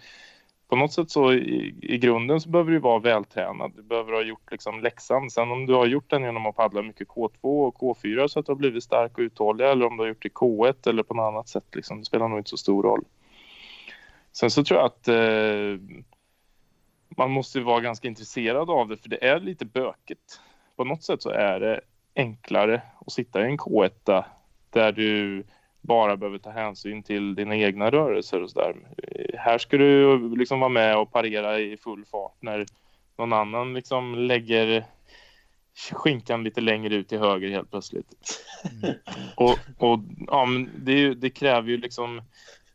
på något sätt så i, i grunden så behöver du vara vältränad. Du behöver ha gjort liksom läxan. Sen om du har gjort den genom att paddla mycket K2 och K4 så att du har blivit stark och uthållig eller om du har gjort det i K1 eller på något annat sätt. Liksom, det spelar nog inte så stor roll. Sen så tror jag att eh, man måste vara ganska intresserad av det för det är lite bökigt. På något sätt så är det enklare att sitta i en K1 där du bara behöver ta hänsyn till dina egna rörelser och sådär. Här ska du liksom vara med och parera i full fart när någon annan liksom lägger skinkan lite längre ut till höger helt plötsligt. och, och ja, men det, det kräver ju liksom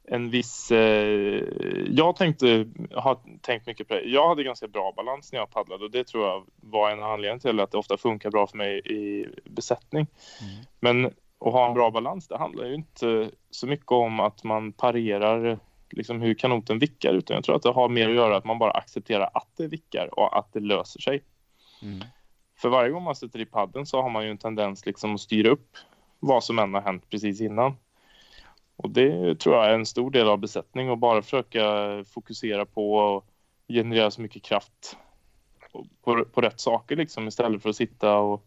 en viss... Eh, jag tänkte, har tänkt mycket på det. Jag hade ganska bra balans när jag paddlade och det tror jag var en anledning till att det ofta funkar bra för mig i besättning. Men att ha en bra balans, det handlar ju inte så mycket om att man parerar liksom hur kanoten vickar utan jag tror att det har mer att göra att man bara accepterar att det vickar och att det löser sig. Mm. För varje gång man sätter i padden så har man ju en tendens liksom att styra upp vad som än har hänt precis innan. Och det tror jag är en stor del av besättning och bara försöka fokusera på att generera så mycket kraft på, på rätt saker liksom istället för att sitta och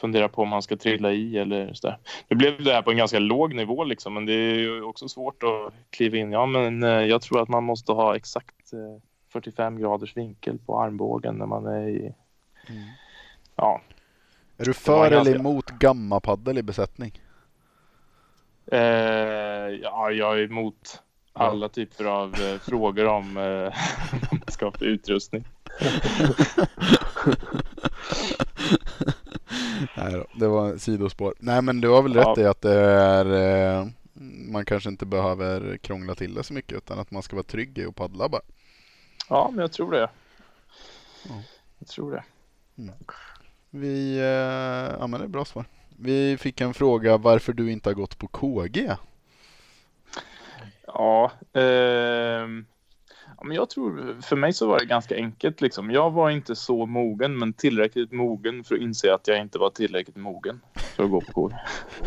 fundera på om man ska trilla i eller sådär. Nu blev det här på en ganska låg nivå liksom men det är ju också svårt att kliva in. Ja men eh, jag tror att man måste ha exakt eh, 45 graders vinkel på armbågen när man är i Mm. Ja, Är du för eller ganska- emot gammapaddel i besättning? Eh, ja, jag är emot alla typer av eh, frågor om eh, vad man ska ha för utrustning. Nej då, det var sidospår. Nej men du har väl Ja. rätt i att det är eh, man kanske inte behöver krångla till det så mycket utan att man ska vara trygg i att paddla bara. Ja, men jag tror det. Ja. Jag tror det. Vi, eh, ja men det är bra svar. Vi fick en fråga varför du inte har gått på KG. Ja, ehm, ja, men jag tror för mig så var det ganska enkelt liksom. Jag var inte så mogen, men tillräckligt mogen för att inse att jag inte var tillräckligt mogen för att gå på KG.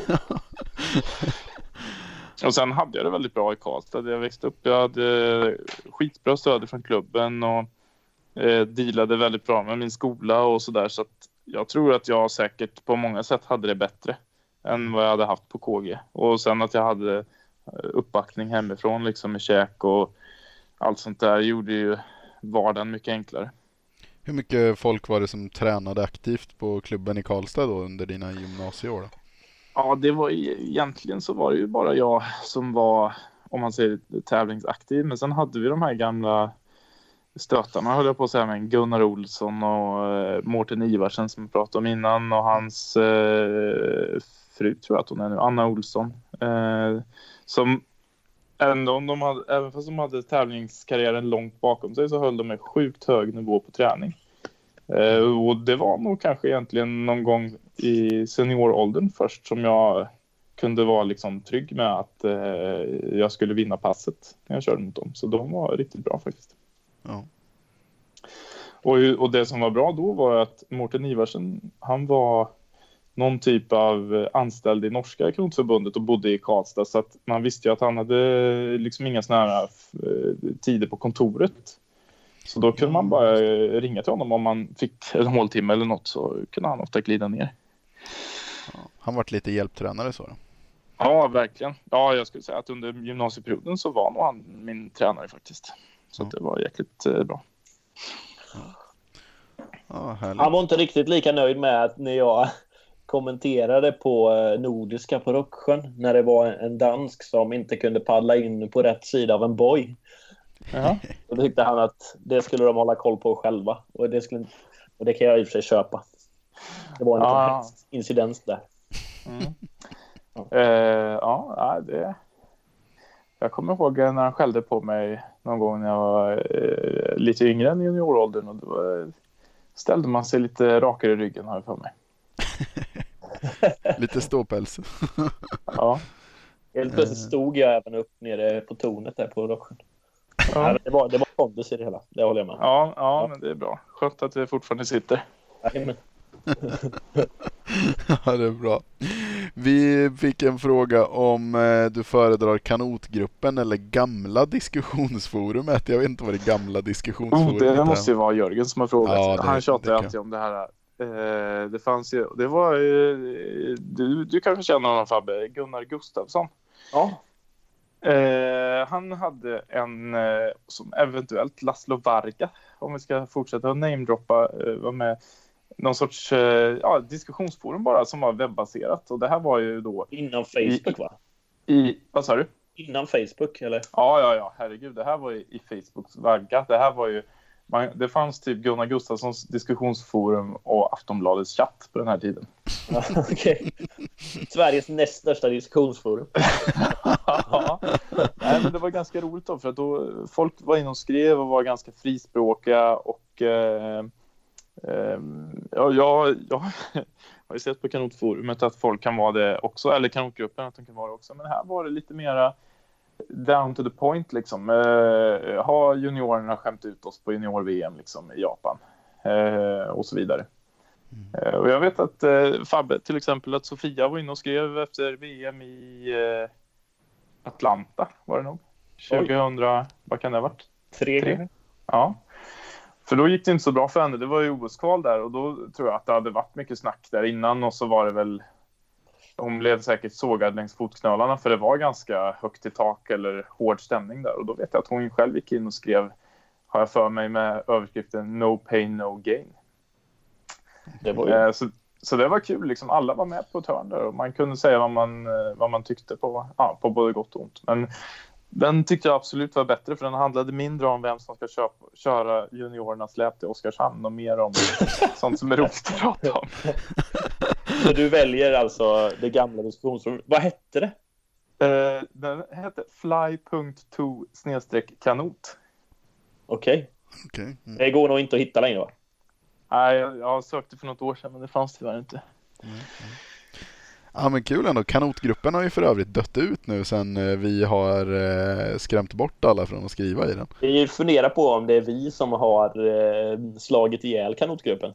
Och sen hade jag det väldigt bra i Karlstad. Jag växte upp, jag hade skitbra stöd från klubben och eh, dealade väldigt bra med min skola och sådär. Så att jag tror att jag säkert på många sätt hade det bättre än vad jag hade haft på KG. Och sen att jag hade eh, uppbackning hemifrån liksom med käk och allt sånt där gjorde ju vardagen mycket enklare. Hur mycket folk var det som tränade aktivt på klubben i Karlstad då under dina gymnasieår? Då? Ja, det var egentligen så var det ju bara jag som var, om man säger tävlingsaktiv. Men sen hade vi de här gamla stötarna, höll jag på att säga, med Gunnar Olsson och eh, Mårten Ivarsen som vi pratade om innan och hans eh, fru tror jag att hon är nu, Anna Olsson. Eh, som ändå om de hade, även fast de hade tävlingskarriären långt bakom sig så höll de en sjukt hög nivå på träning. Eh, och det var nog kanske egentligen någon gång i senioråldern först som jag kunde vara liksom trygg med att eh, jag skulle vinna passet när jag körde mot dem. Så de var riktigt bra faktiskt. Ja. Och, och det som var bra då var att Mårten Ivarsen, han var någon typ av anställd i norska kanotförbundet och bodde i Karlstad så att man visste ju att han hade liksom inga såna här eh, tider på kontoret. Så då kunde man bara eh, ringa till honom om man fick en håltimme eller något så kunde han ofta glida ner. Han vart lite hjälptränare så då. Ja, verkligen. Ja, jag skulle säga att under gymnasieperioden så var nog han min tränare faktiskt. Så att det var jäkligt eh, bra. Ja. Han var inte riktigt lika nöjd med att när jag kommenterade på eh, Nordiska på Rocksjön när det var en dansk som inte kunde paddla in på rätt sida av en boj. Och då tyckte han att det skulle de hålla koll på själva. Och det, skulle, och det kan jag i och för sig köpa. Det var en hemsk incident där. Mm. Ja, ja, det... Jag kommer ihåg när han skällde på mig någon gång när jag var eh, lite yngre än junioråldern. Och då ställde man sig lite rakare i ryggen har jag för mig. Lite ståpäls. Ja. Helt plötsligt stod jag även upp nere på tornet där på Rocksjön. Ja. Det var, det var pondus i det hela. Det håller jag med. Ja, ja, men det är bra. Skönt att det fortfarande sitter. Jajamän. Ja, det är bra. Vi fick en fråga om eh, du föredrar kanotgruppen eller gamla diskussionsforumet. Jag vet inte vad det gamla Oh, diskussionsforumet det är. måste ju vara Jörgen som har frågat. Ja, det- Han tjatar det ju alltid om det här. Eh, det fanns ju, det var eh, du, du kanske känner honom Fabbe, Gunnar Gustafsson. Ja. Eh, han hade en eh, som eventuellt Laszlo Varga, om vi ska fortsätta att namedroppa, eh, var med någon sorts eh, ja, diskussionsforum bara som var webbaserat. Och det här var ju då Innan Facebook va? i, vad sa du? Innan Facebook eller? Ja, ja, ja, herregud. Det här var ju i Facebooks vagga. Det här var ju man, det fanns typ Gunnar Gustafssons diskussionsforum och Aftonbladets chatt på den här tiden. Okej. Sveriges näst största diskussionsforum. ja. Nej, men det var ganska roligt då, för att då folk var inne och skrev och var ganska frispråkiga och eh, eh, ja, jag, jag har ju sett på kanotforumet att folk kan vara det också, eller kanotgruppen att de kan vara det också, men här var det lite mera down to the point liksom. Eh, har juniorerna skämt ut oss på junior-VM liksom i Japan eh, och så vidare. Mm. och jag vet att eh, Fabbe, till exempel, att Sofia var inne och skrev efter VM i eh, Atlanta var det nog. 2000, Oj. vad kan det ha varit? Tre. Tre. Ja. För då gick det inte så bra för henne. Det var ju OS-kval där och då tror jag att det hade varit mycket snack där innan och så var det väl hon blev säkert sågad längs fotknölarna för det var ganska högt i tak eller hård stämning där och då vet jag att hon själv gick in och skrev har jag för mig med överskriften No pain no gain. Det var ju... Eh, så, så det var kul, liksom alla var med på ett hörn där och man kunde säga vad man, eh, vad man tyckte på, ja, på både gott och ont. Men den tyckte jag absolut var bättre för den handlade mindre om vem som ska köpa, köra juniorernas släp till Oskarshamn och mer om sånt som är roligt att prata om. Så du väljer alltså det gamla diskussionsrummet. Vad hette det? Uh, den hette fly.to kanot. Okej. Okay. okay. Mm. Det går nog inte att hitta längre va? Nej, jag, jag sökte för något år sedan men det fanns tyvärr inte. Mm. Mm. Ja men kul ändå. Kanotgruppen har ju för övrigt dött ut nu sen eh, vi har eh, skrämt bort alla från att skriva i den. Vi funderar på om det är vi som har eh, slagit ihjäl kanotgruppen.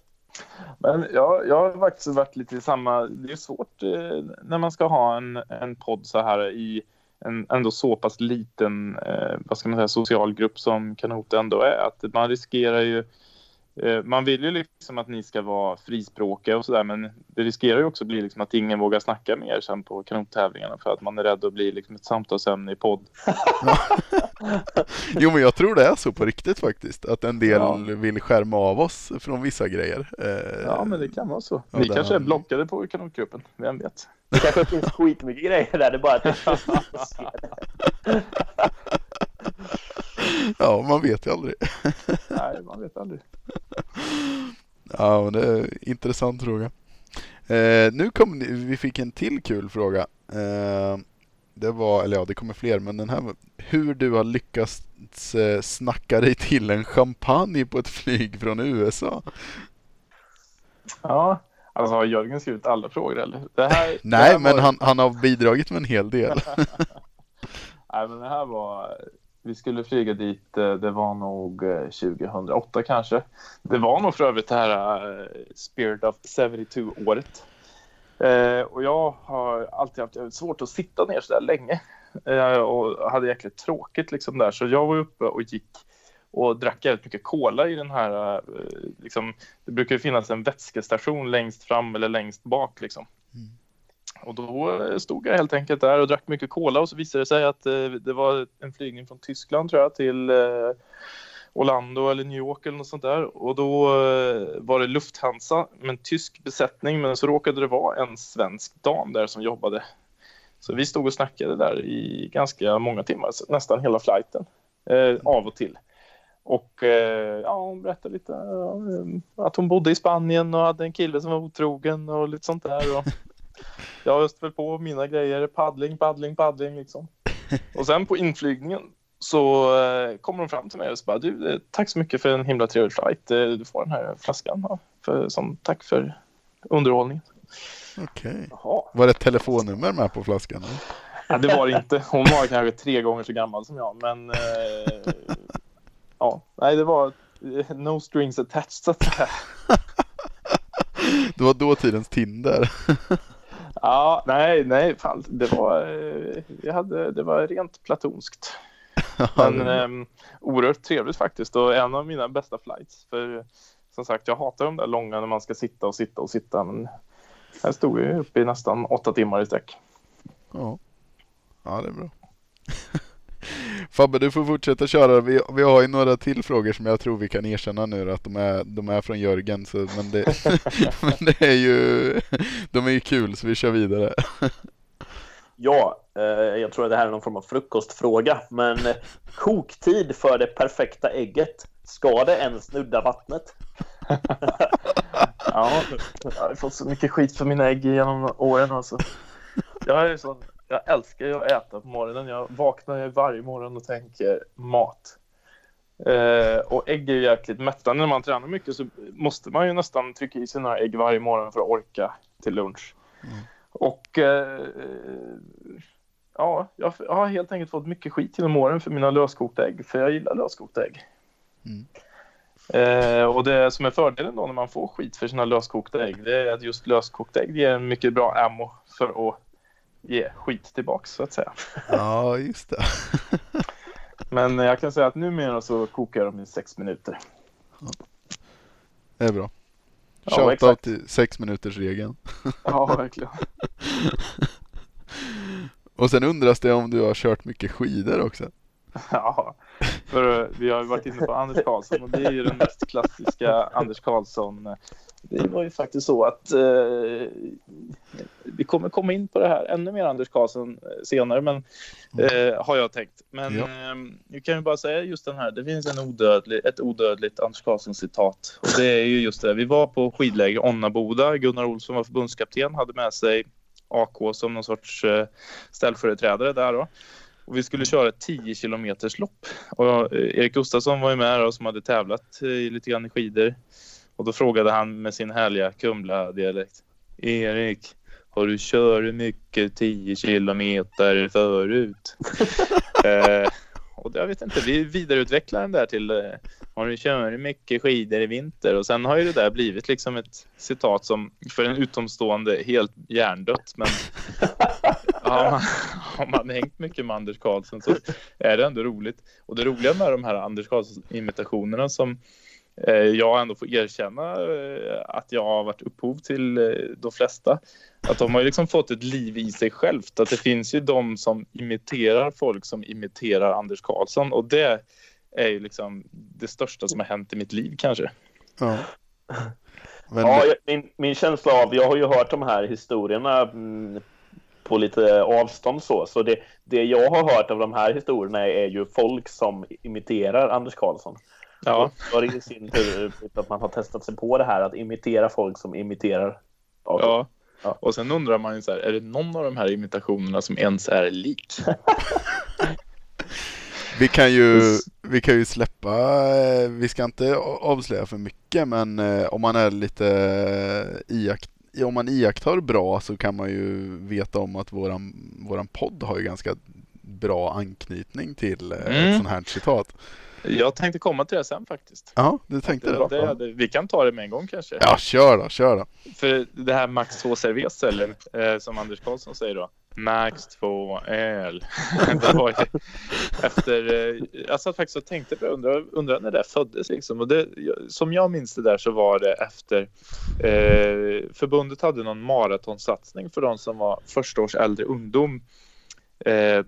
Men jag, jag har faktiskt varit lite i samma... Det är svårt eh, när man ska ha en, en podd så här i en ändå så pass liten eh, vad ska man säga, social grupp som Kanot ändå är. Att man riskerar ju Eh, man vill ju liksom att ni ska vara frispråkiga och sådär men det riskerar ju också bli liksom att ingen vågar snacka med er sen på kanottävlingarna för att man är rädd att bli liksom ett samtalsämne i podd. jo men jag tror det är så på riktigt faktiskt att en del ja. vill skärma av oss från vissa grejer. Eh, ja men det kan vara så. Vi kanske är blockade på kanotgruppen, vem vet? Det kanske finns skitmycket grejer där, det är bara att Ja, man vet ju aldrig. Nej, man vet aldrig. Ja, det är en intressant fråga. Eh, nu kom vi fick en till kul fråga. Eh, det var, eller ja, det kommer fler, men den här hur du har lyckats eh, snacka dig till en champagne på ett flyg från USA. Ja, alltså har Jörgen skrivit alla frågor eller? Det här, Nej, det här men var... han, han har bidragit med en hel del. Nej, men det här var vi skulle flyga dit, eh, det var nog eh, 2008 kanske. Det var nog för övrigt det här eh, Spirit of 72-året. Och jag har alltid haft svårt att sitta ner så där länge och hade jäkligt tråkigt liksom där. Så jag var uppe och gick och drack jävligt mycket cola i den här, liksom, det brukar finnas en vätskestation längst fram eller längst bak liksom. Mm. Och då eh, stod jag helt enkelt där och drack mycket cola och så visade det sig att eh, det var en flygning från Tyskland tror jag till eh, Orlando eller New York eller något sånt där. Och då var det Lufthansa med en tysk besättning men så råkade det vara en svensk dam där som jobbade. Så vi stod och snackade där i ganska många timmar, nästan hela flighten, av och till. Och eh, ja, hon berättade lite eh, att hon bodde i Spanien och hade en kille som var otrogen och lite sånt där. Och jag öste väl på mina grejer, paddling, paddling, paddling liksom. Och sen på inflygningen så eh, kommer de fram till mig och så bara du, eh, tack så mycket för en himla trevlig flight. Eh, du får den här flaskan ja, för, som tack för underhållningen. Okej. Okay. Var det ett telefonnummer med på flaskan? Ja, det var det inte. Hon var kanske tre gånger så gammal som jag, men eh, ja, nej, det var no strings attached så att det var dåtidens Tinder. Ja, nej, nej, fan, det var, eh, jag hade, det var rent platonskt. Men eh, oerhört trevligt faktiskt och en av mina bästa flights. För som sagt, jag hatar de där långa när man ska sitta och sitta och sitta. Men här stod vi uppe i nästan åtta timmar i sträck. Ja, ja det är bra. Fabbe, du får fortsätta köra. Vi, vi har ju några till frågor som jag tror vi kan erkänna nu att de är, de är från Jörgen. Så, men, det, men det är ju, de är ju kul så vi kör vidare. Ja, eh, jag tror att det här är någon form av frukostfråga. Men koktid för det perfekta ägget. Ska det ens snudda vattnet? ja, jag har fått så mycket skit för mina ägg genom åren alltså. Jag är sån, jag älskar ju att äta på morgonen. Jag vaknar ju varje morgon och tänker mat. Eh, och ägg är ju jäkligt mättande. När man tränar mycket så måste man ju nästan trycka i sig några ägg varje morgon för att orka till lunch. Mm. Och eh, ja, jag har helt enkelt fått mycket skit genom åren för mina löskokta ägg. För jag gillar löskokta ägg. Mm. Eh, och det som är fördelen då när man får skit för sina löskokta ägg det är att just löskokta ägg ger en mycket bra ammo för att ge skit tillbaks så att säga. Ja, just det. Men jag kan säga att numera så kokar dem i sex minuter. Det är bra. Shoutout ja, till sex minuters regeln. Ja, verkligen. Och sen undras det om du har kört mycket skidor också. Ja, för vi har varit inne på Anders Karlsson och det är ju den mest klassiska Anders Karlsson. Det var ju faktiskt så att eh, vi kommer komma in på det här ännu mer Anders Karlsson eh, senare, men mm. eh, har jag tänkt. Men ja. eh, jag kan ju bara säga just den här. Det finns en odödlig, ett odödligt Anders Karlsson citat och det är ju just det. Vi var på skidläger Onnaboda. Gunnar Olsson var förbundskapten, hade med sig AK som någon sorts eh, ställföreträdare där då. Och vi skulle köra ett 10 kilometers lopp. Och eh, Erik Gustafsson var ju med då, som hade tävlat eh, lite grann i skidor. Och då frågade han med sin härliga Kumla-dialekt. Erik, har du kört mycket 10 kilometer förut? eh, och jag vet inte, vi vidareutvecklar den där till eh, har du kört mycket skidor i vinter? Och sen har ju det där blivit liksom ett citat som för en utomstående helt hjärndött. Men har, man, har man hängt mycket med Anders Karlsson så är det ändå roligt. Och det roliga med de här Anders Karlsson-imitationerna som jag ändå får erkänna eh, att jag har varit upphov till eh, de flesta. Att de har liksom fått ett liv i sig självt. Att det finns ju de som imiterar folk som imiterar Anders Karlsson och det är ju liksom det största som har hänt i mitt liv kanske. Ja. Men... ja min, min känsla av, jag har ju hört de här historierna mm, på lite avstånd så, så det, det jag har hört av de här historierna är ju folk som imiterar Anders Karlsson. Ja. Och det i sin tur att man har testat sig på det här att imitera folk som imiterar. Ja. ja. Och sen undrar man ju så här, är det någon av de här imitationerna som ens är lik? Vi kan ju, vi kan ju släppa, eh, vi ska inte avslöja för mycket men eh, om man är lite eh, iakt, om man iakttar bra så kan man ju veta om att våran, våran podd har ju ganska bra anknytning till mm. ett sånt här citat. Jag tänkte komma till det sen faktiskt. Ja, du tänkte det? det, det vi kan ta det med en gång kanske. Ja, kör då, kör då. För det här Max 2 Cerveza, eller eh, som Anders Karlsson säger då. Max 2 öl. efter, eh, jag satt faktiskt och tänkte på undrar, undrar när det föddes liksom. Och det, som jag minns det där så var det efter eh, förbundet hade någon maratonsatsning för de som var första års äldre ungdom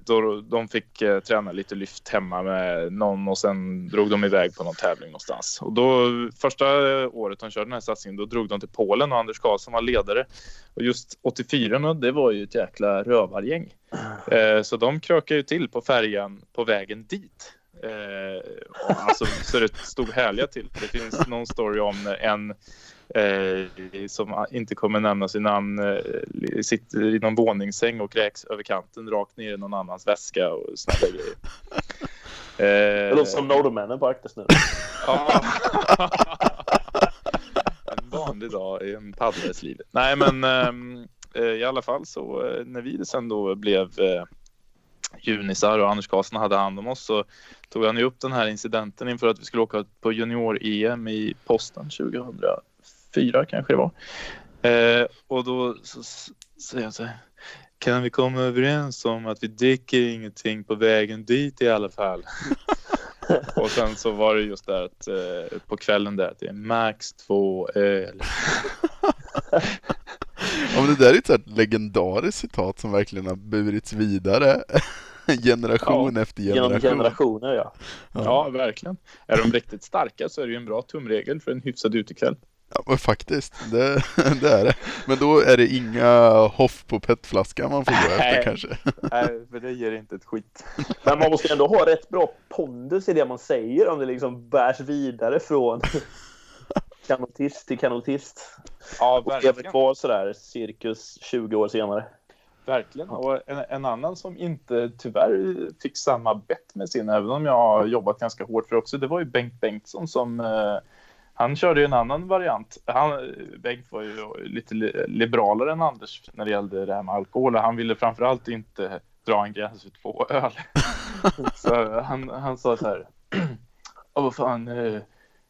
då de fick eh, träna lite lyft hemma med någon och sen drog de iväg på någon tävling någonstans. Och då första året de körde den här satsningen då drog de till Polen och Anders Karlsson var ledare. Och just 84 det var ju ett jäkla rövargäng. Eh, så de krökade ju till på färjan på vägen dit. Eh, alltså, så det stod härliga till. Det finns någon story om en eh, som inte kommer nämna sin namn eh, sitter i någon våningssäng och kräks över kanten rakt ner i någon annans väska och sådana grejer. Eh, det låter som Norrmännen på Arktis nu. en vanlig dag i en paddlares liv. Nej men ehm, eh, i alla fall så eh, när vi sen då blev eh, junisar och Anders Karlsson hade hand om oss så tog han ju upp den här incidenten inför att vi skulle åka på junior-EM i posten 2004 kanske det var. Eh, och då säger jag så här. Kan vi komma överens om att vi dricker ingenting på vägen dit i alla fall? och sen så var det just där att eh, på kvällen där att det är max två öl. Ja, det där är ett sånt legendariskt citat som verkligen har burits vidare generation ja, efter generation. Genom generationer, ja. ja. ja. verkligen. Är de riktigt starka så är det ju en bra tumregel för en hyfsad utekväll. Ja, men faktiskt, det, det är det. Men då är det inga hoff på petflaskan man får gå efter kanske. Nej, för det ger inte ett skit. Men man måste ändå ha rätt bra pondus i det man säger om det liksom bärs vidare från kanotist till kanotist. Ja, Och lever verkligen. kvar sådär cirkus 20 år senare. Verkligen. Och en, en annan som inte tyvärr fick samma bett med sin, även om jag har jobbat ganska hårt för också, det var ju Bengt Bengtsson som eh, han körde ju en annan variant. Han, Bengt var ju lite li- liberalare än Anders när det gällde det här med alkohol. Han ville framförallt inte dra en gräns vid två öl. Så han, han sa så här. Ja, vad fan, eh,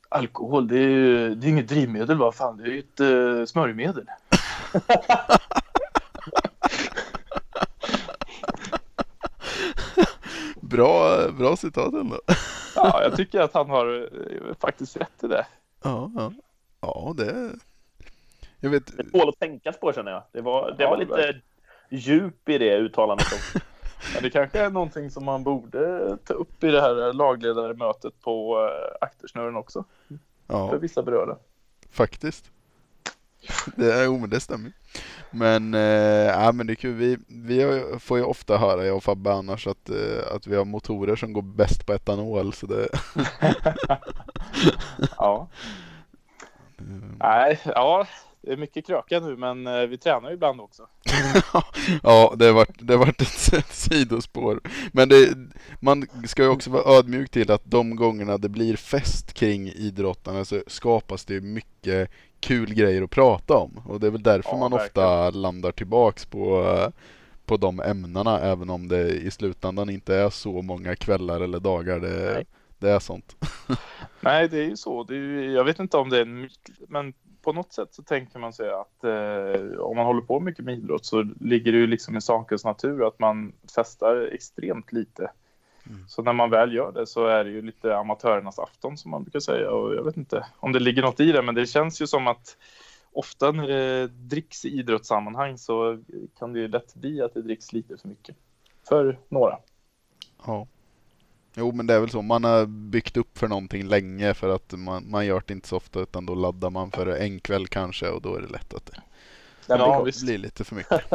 alkohol det är ju det är inget drivmedel, vad fan, det är ju ett eh, smörjmedel. Bra, bra citat ändå. Ja, jag tycker att han har eh, faktiskt rätt i det. Ja, ja. ja det... Jag vet, Det tål att tänkas på känner jag. Det var, det Ja, var lite verkligen. djup i det uttalandet. också. Men det kanske är någonting som man borde ta upp i det här lagledarmötet på eh, aktersnören också. För ja, vissa berörda. faktiskt. Det, är, jo, men det stämmer. Men, ja, men det är kul. Vi, vi får ju ofta höra, jag och Fabbe annars, att, eh, att vi har motorer som går bäst på etanol. Så det, Ja. Nej, ja, det är mycket kröka nu, men eh, vi tränar ju ibland också. ja, det har varit, det har varit ett, ett sidospår. Men det, man ska ju också vara ödmjuk till att de gångerna det blir fest kring idrottarna så skapas det mycket kul grejer att prata om. Och det är väl därför Ja, man ofta landar tillbaks på, eh, på de ämnena, även om det i slutändan inte är så många kvällar eller dagar det, det är sånt. Nej, det är ju så. Är ju, jag vet inte om det är en myt, men på något sätt så tänker man sig att eh, om man håller på mycket med idrott så ligger det ju liksom i sakens natur att man festar extremt lite. Mm. Så när man väl gör det så är det ju lite amatörernas afton som man brukar säga och jag vet inte om det ligger något i det men det känns ju som att ofta när det dricks i idrottssammanhang så kan det ju lätt bli att det dricks lite för mycket. För några. Ja. Jo men det är väl så, man har byggt upp för någonting länge för att man, man gör det inte så ofta utan då laddar man för en kväll kanske och då är det lätt att det Ja, blir visst. blir lite för mycket.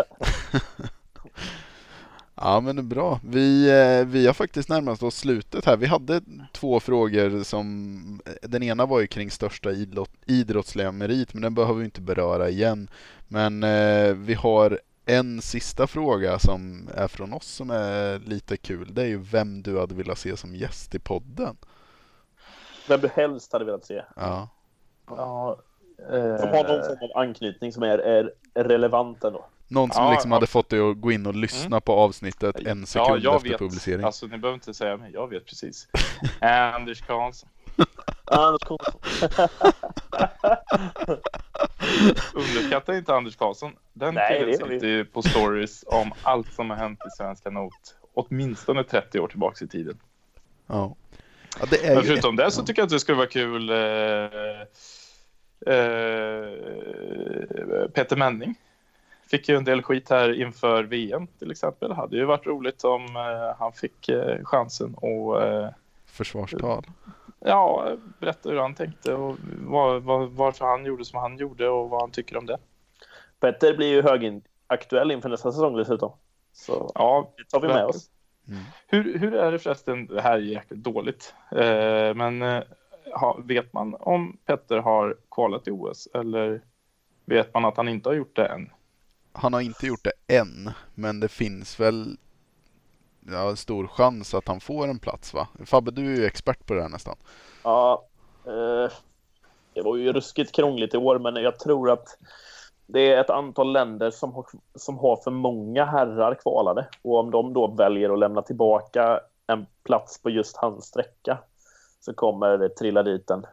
ja men det är bra. Vi, eh, vi har faktiskt närmat oss slutet här. Vi hade två frågor som, den ena var ju kring största idrott, idrottsliga merit men den behöver vi inte beröra igen. Men eh, vi har en sista fråga som är från oss som är lite kul. Det är ju vem du hade velat se som gäst i podden. Vem du helst hade velat se. Ja. Ja, Som har någon form av anknytning som är, är relevant ändå. Någon som Ja, liksom ja. hade fått dig att gå in och lyssna på avsnittet en sekund jag efter vet. publicering. Alltså ni behöver inte säga mig, jag vet precis. Anders Karlsson. Anders Karlsson. Underskatta inte Anders Karlsson. Den Nej, killen sitter ju på stories om allt som har hänt i Svenska Not. Åtminstone 30 år tillbaks i tiden. Ja. ja det är Men förutom det så tycker jag att det skulle vara kul. Eh, eh, Peter Menning fick ju en del skit här inför VM till exempel. Hade ju varit roligt om eh, han fick eh, chansen och eh, försvarstal. Ja, berätta hur han tänkte och var, var, varför han gjorde som han gjorde och vad han tycker om det. Petter blir ju högaktuell inför nästa säsong dessutom. Så Ja, det tar vi med oss. Mm. Hur, hur är det förresten, det här är jäkligt dåligt, eh, men eh, ha, vet man om Petter har kvalat i OS eller vet man att han inte har gjort det än? Han har inte gjort det än, men det finns väl ja, stor chans att han får en plats va? Fabbe, du är ju expert på det här nästan. Ja, eh, det var ju ruskigt krångligt i år, men jag tror att det är ett antal länder som har, som har för många herrar kvalade. Och om de då väljer att lämna tillbaka en plats på just hans sträcka så kommer det trilla dit en.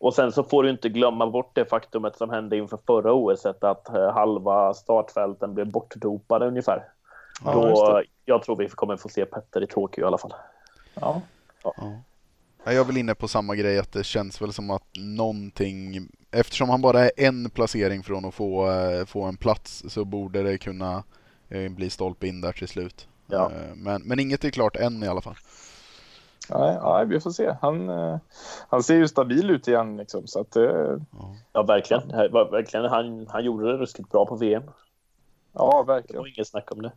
Och sen så får du inte glömma bort det faktumet som hände inför förra OS att eh, halva startfälten blev bortdopade ungefär. Ja, då, det. jag tror vi kommer få se Petter i Tokyo i alla fall. Ja. Ja. Ja, Jag är väl inne på samma grej att det känns väl som att någonting, eftersom han bara är en placering från att få, eh, få en plats så borde det kunna eh, bli stolpe in där till slut. Ja. Eh, Men, men inget är klart än i alla fall. Nej, nej, vi får se. Han, han ser ju stabil ut igen. Liksom, så att, Ja, verkligen. Det verkligen han, han gjorde det ruskigt bra på VM. ja, Det verkligen. var inget snack om det.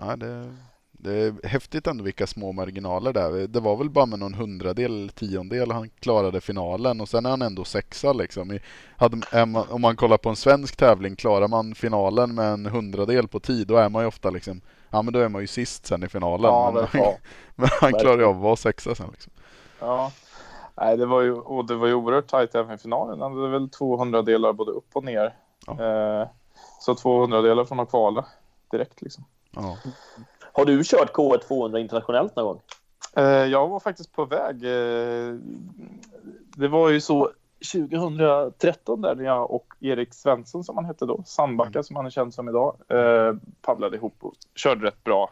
Ja, det, det är häftigt ändå vilka små marginaler där. Det var väl bara med någon hundradel eller tiondel han klarade finalen och sen är han ändå sexa liksom. Hade, man, om man kollar på en svensk tävling, klarar man finalen med en hundradel på tid, då är man ju ofta liksom, ja men då är man ju sist sen i finalen. Ja, men, verkligen. men han klarar ju av att vara sexa sen liksom. Ja. Nej, det var ju, och det var ju oerhört tajt även i finalen. Han hade väl 200 delar både upp och ner. Ja. Eh, så 200 delar från att kvala direkt liksom. Ja. Har du kört K1 200 internationellt någon gång? Eh, jag var faktiskt på väg. Eh, det var ju så 2013 där när jag och Erik Svensson som han hette då, Sandbacka som han är känd som idag, eh, paddlade ihop och körde rätt bra.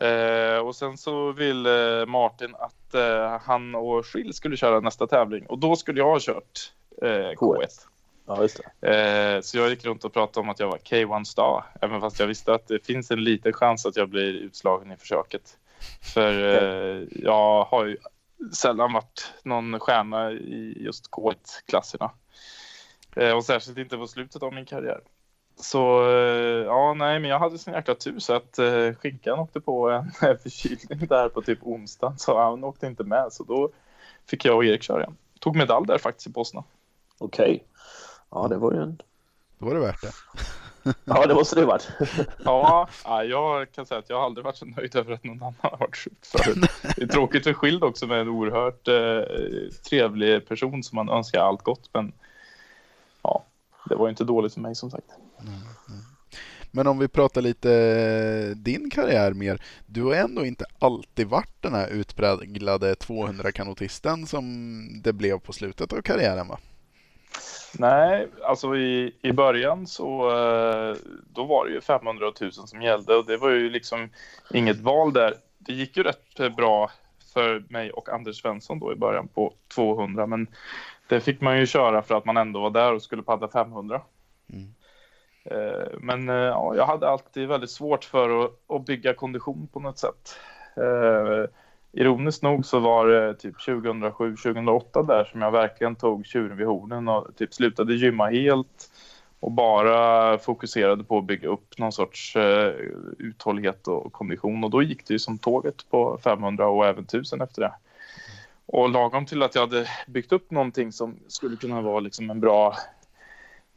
Eh, och sen så ville Martin att eh, han och Schill skulle köra nästa tävling och då skulle jag ha kört eh, K1. Ja, just det. Eh, så jag gick runt och pratade om att jag var K1 Star, även fast jag visste att det finns en liten chans att jag blir utslagen i försöket. För eh, jag har ju sällan varit någon stjärna i just K1-klasserna. Eh, och särskilt inte på slutet av min karriär. Så ja, nej, men jag hade sån jäkla tur så att eh, skinkan åkte på en förkylning där på typ onsdagen så han åkte inte med. Så då fick jag och Erik köra igen. Tog medalj där faktiskt i Bosna. Okej. Ja, det var ju en... Då var det värt det. Ja, det måste det ha varit. Ja, ja, jag kan säga att jag har aldrig varit så nöjd över att någon annan har varit sjuk förut. Det är tråkigt för Skild också med en oerhört eh, trevlig person som man önskar allt gott. Men ja, det var ju inte dåligt för mig som sagt. Men om vi pratar lite eh, din karriär mer. Du har ändå inte alltid varit den här utpräglade 200-kanotisten som det blev på slutet av karriären va? Nej, alltså i, i början så eh, då var det ju 500 och 1000 som gällde och det var ju liksom inget val där. Det gick ju rätt eh, bra för mig och Anders Svensson då i början på 200 men det fick man ju köra för att man ändå var där och skulle paddla 500. Mm. Eh, Men ja, jag hade alltid väldigt svårt för att, att bygga kondition på något sätt. Ironiskt nog så var det typ 2007-2008 där som jag verkligen tog tjuren vid hornen och typ slutade gymma helt och bara fokuserade på att bygga upp någon sorts eh, uthållighet och kondition och då gick det ju som tåget på 500 och även 1000 efter det. Och lagom till att jag hade byggt upp någonting som skulle kunna vara liksom en bra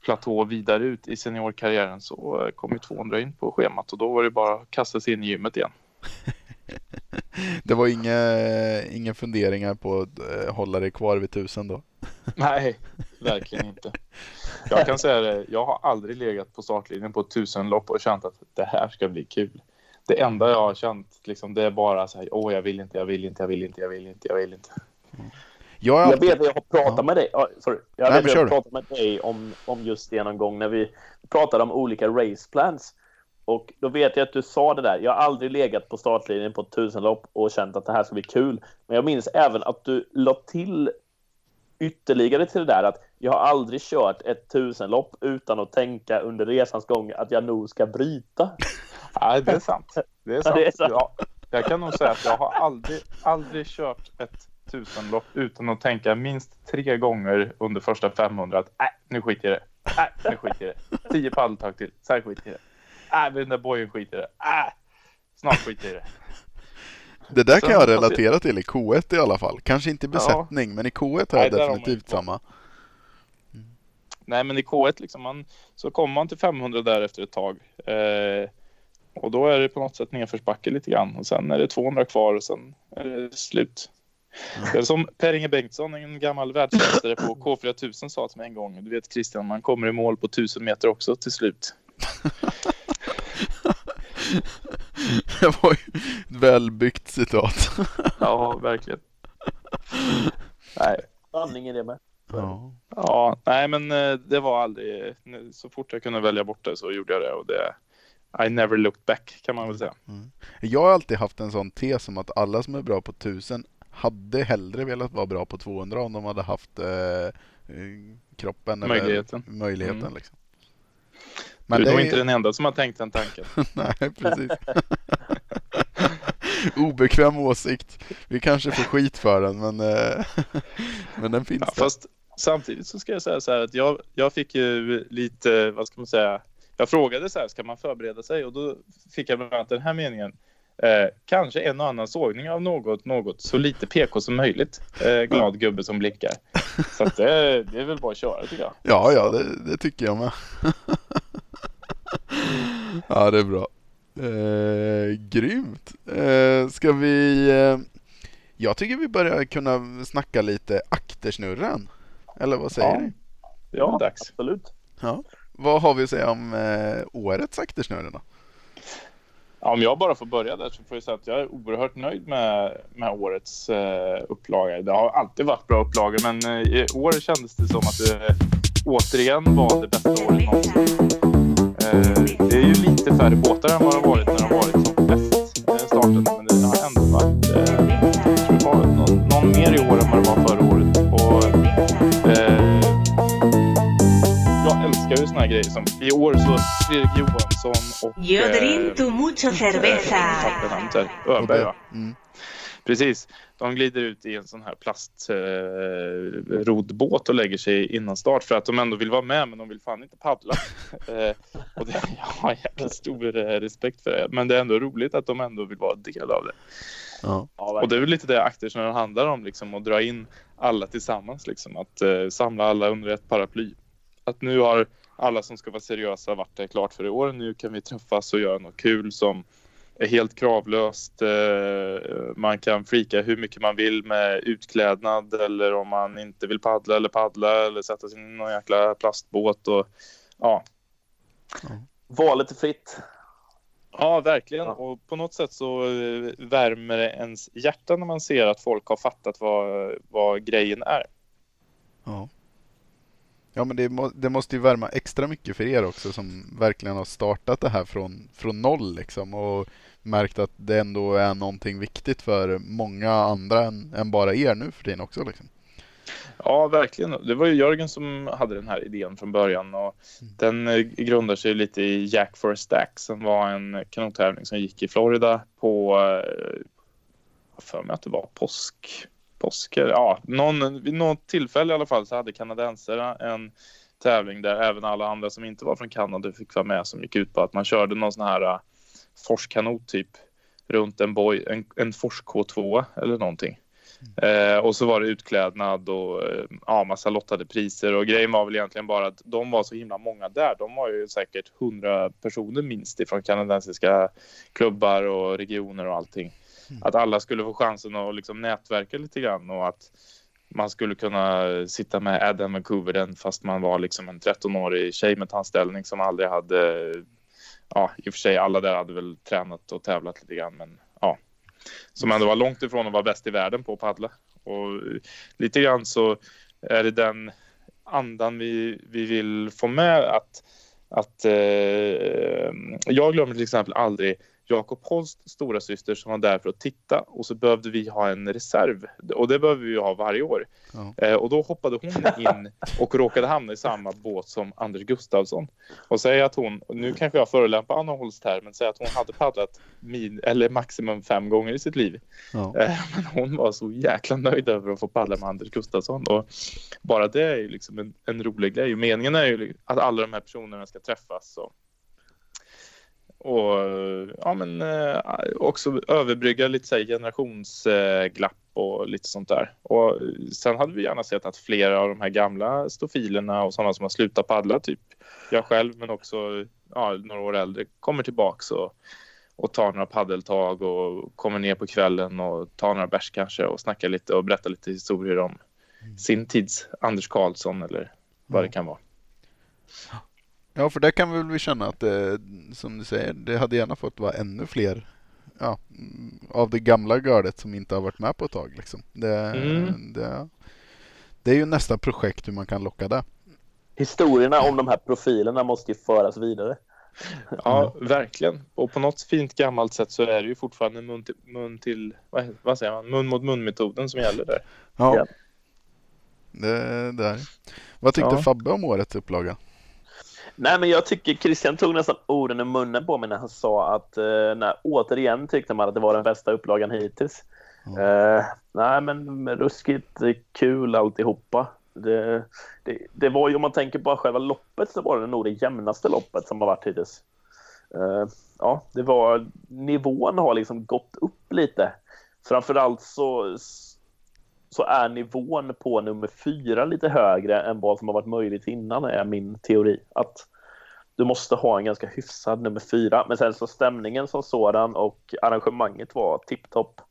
platå vidare ut i seniorkarriären så kom ju 200 in på schemat och då var det bara att kasta sig in i gymmet igen. Det var inga, inga funderingar på att eh, hålla dig kvar vid 1000 då? Nej, verkligen inte. Jag kan säga det, jag har aldrig legat på startlinjen på ett tusenlopp och känt att det här ska bli kul. Det enda jag har känt liksom, det är bara så här, åh jag vill inte, jag vill inte, jag vill inte, jag vill inte, jag vill inte. Jag har Jag alltid... vet att jag har pratat Ja. med dig. Sorry. Jag Nej, vet att jag har pratat med dig om, om just det någon gång när vi pratade om olika race plans. Och då vet jag att du sa det där. Jag har aldrig legat på startlinjen på ett tusenlopp och känt att det här ska bli kul. Men jag minns även att du la till ytterligare till det där att jag har aldrig kört ett tusenlopp utan att tänka under resans gång att jag nog ska bryta. Nej, det är sant. Det är Ja, sant. det är sant. Ja, jag kan nog säga att jag har aldrig, aldrig kört ett tusenlopp utan att tänka minst tre gånger under första 500 att nej, nu skiter jag i det. Nej, nu skiter jag i det. Tio paddeltag till, sen skiter jag i det. Nej, den där bojen skiter i det. Nej, snart skiter i det. Det där kan jag relatera till i K1 i alla fall. Kanske inte i Ja. besättning, men i K1 har jag definitivt samma. Nej, men i K1 liksom, man, så kommer man till 500 där efter ett tag. Eh, och då är det på något sätt nedförsbacke lite grann. Och sen är det 200 kvar och sen är det slut. Det är som Per-Inge Bengtsson, en gammal världsmästare på K4000 sa till mig en gång. Du vet Christian, man kommer i mål på 1000 meter också till slut. Det var ju ett välbyggt citat. Ja, verkligen. Nej, Sanning i det med. Ja. ja, nej men eh, det var aldrig... Så fort jag kunde välja bort det så gjorde jag det. Och det I never looked back kan man väl säga. Jag har alltid haft en sån tes om att alla som är bra på 1000 hade hellre velat vara bra på 200 om de hade haft eh, eh, kroppen eller Möjligheten. möjligheten Mm. liksom. Men du är nog inte den enda som har tänkt den tanken. Nej, precis. Obekväm åsikt. Vi kanske får skit för den, men, eh, men den finns Ja, där. fast samtidigt så ska jag säga så här att jag, jag fick ju lite, vad ska man säga, jag frågade så här, ska man förbereda sig? Och då fick jag bland annat den här meningen. Eh, kanske en och annan sågning av något, något så lite PK som möjligt. Eh, glad gubbe som blickar. Så att det, det är väl bara att köra tycker jag. Ja, ja, det, det tycker jag med. Ja, det är bra. Eh, grymt. Eh, ska vi... Eh, jag tycker vi börjar kunna snacka lite aktersnurren. Eller vad säger Ja. ni? Ja, dags. absolut. Ja. Vad har vi att säga om eh, årets aktersnurren då? Ja, om jag bara får börja där så får jag säga att jag är oerhört nöjd med, med årets eh, upplaga. Det har alltid varit bra upplagor, men eh, i år kändes det som att det återigen var det bästa året någonsin. Eh, det är ju lite färre båtar än vad det har varit när det har varit som bäst eh, starten, men det har ändå varit eh, jag tror det var någon, någon mer i år än vad det var förra året. Och, eh, jag älskar ju såna här grejer som i år så Fredrik Johansson och Yo eh, drink mucho cerveza. Öberg va? Mm. Precis. De glider ut i en sån här plastrodbåt eh, och lägger sig innan start för att de ändå vill vara med men de vill fan inte paddla. eh, och det, jag har jäkligt stor eh, respekt för det. Men det är ändå roligt att de ändå vill vara en del av det. Ja. Ja, Och det är väl lite det akter som det handlar om liksom att dra in alla tillsammans liksom. Att eh, samla alla under ett paraply. Att nu har alla som ska vara seriösa varit det klart för i år. Nu kan vi träffas och göra något kul som är helt kravlöst. Eh, man kan flika hur mycket man vill med utklädnad eller om man inte vill paddla eller paddla eller sätta sig i någon jäkla plastbåt och ja, Var lite fritt. Ja, verkligen. Ja. Och på något sätt så eh, värmer det ens hjärta när man ser att folk har fattat vad, vad grejen är. Ja. Ja men det, må, det måste ju värma extra mycket för er också som verkligen har startat det här från, från noll liksom och märkt att det ändå är någonting viktigt för många andra än, än bara er nu för tiden också liksom. Ja, verkligen. Det var ju Jörgen som hade den här idén från början och den eh, grundar sig lite i Jack for a Stack som var en kanottävling som gick i Florida på, eh, för mig att det var påsk, påsk, ja, någon, vid något tillfälle i alla fall så hade kanadensarna en tävling där även alla andra som inte var från Kanada fick vara med som gick ut på att man körde någon sån här uh, forskanot typ runt en, boy, en, en Fors K2 eller någonting. Eh, och så var det utklädnad och eh, ja, massa lottade priser och grejen var väl egentligen bara att de var så himla många där. De var ju säkert 100 personer minst ifrån kanadensiska klubbar och regioner och allting. Att alla skulle få chansen att liksom nätverka lite grann och att man skulle kunna sitta med Adam Vancouver fast man var liksom en 13-årig tjej med tandställning som aldrig hade, ja i och för sig alla där hade väl tränat och tävlat lite grann men ja. Som ändå var långt ifrån att vara bäst i världen på att paddla. Och lite grann så är det den andan vi, vi vill få med att, att eh, jag glömmer till exempel aldrig Jakob Holst stora syster som var där för att titta och så behövde vi ha en reserv och det behöver vi ha varje år. Ja. Eh, och då hoppade hon in och råkade hamna i samma båt som Anders Gustafsson. Och säger att hon, nu kanske jag förolämpar Anna Holst här, men säg att hon hade paddlat min, eller maximum fem gånger i sitt liv. Ja. Eh, men hon var så jäkla nöjd över att få paddla med Anders Gustafsson. Och bara det är ju liksom en, en rolig grej. Meningen är ju att alla de här personerna ska träffas. Och, och ja, men eh, också överbrygga lite så generationsglapp och lite sånt där. Och sen hade vi gärna sett att flera av de här gamla stofilerna och sådana som har slutat paddla, typ jag själv men också ja, några år äldre, kommer tillbaks och, och tar några paddeltag och kommer ner på kvällen och tar några bärs kanske och snackar lite och berättar lite historier om sin tids Anders Karlsson eller vad det kan vara. Ja, för där kan vi väl känna att det, som du säger, det hade gärna fått vara ännu fler ja, mm, av det gamla gardet som inte har varit med på ett tag. Liksom. Det, Mm. det, det är ju nästa projekt hur man kan locka det. Historierna om de här profilerna måste ju föras vidare. Ja, verkligen. Och på något fint gammalt sätt så är det ju fortfarande mun till, mun till vad, vad säger man, mun mot mun-metoden som gäller där. Ja, Ja. Det, det är. Vad tyckte Ja. Fabbe om årets upplaga? Nej, men jag tycker Christian tog nästan orden i munnen på mig när han sa att eh, när, återigen tyckte man att det var den bästa upplagan hittills. Eh, nej, men ruskigt kul alltihopa. Det, det, det var ju, om man tänker på själva loppet, så var det nog det jämnaste loppet som har varit hittills. Eh, ja, det var, nivån har liksom gått upp lite. Framförallt så, så är nivån på nummer fyra lite högre än vad som har varit möjligt innan, är min teori. Att du måste ha en ganska hyfsad nummer fyra. Men sen så stämningen som sådan och arrangemanget var tipptopp.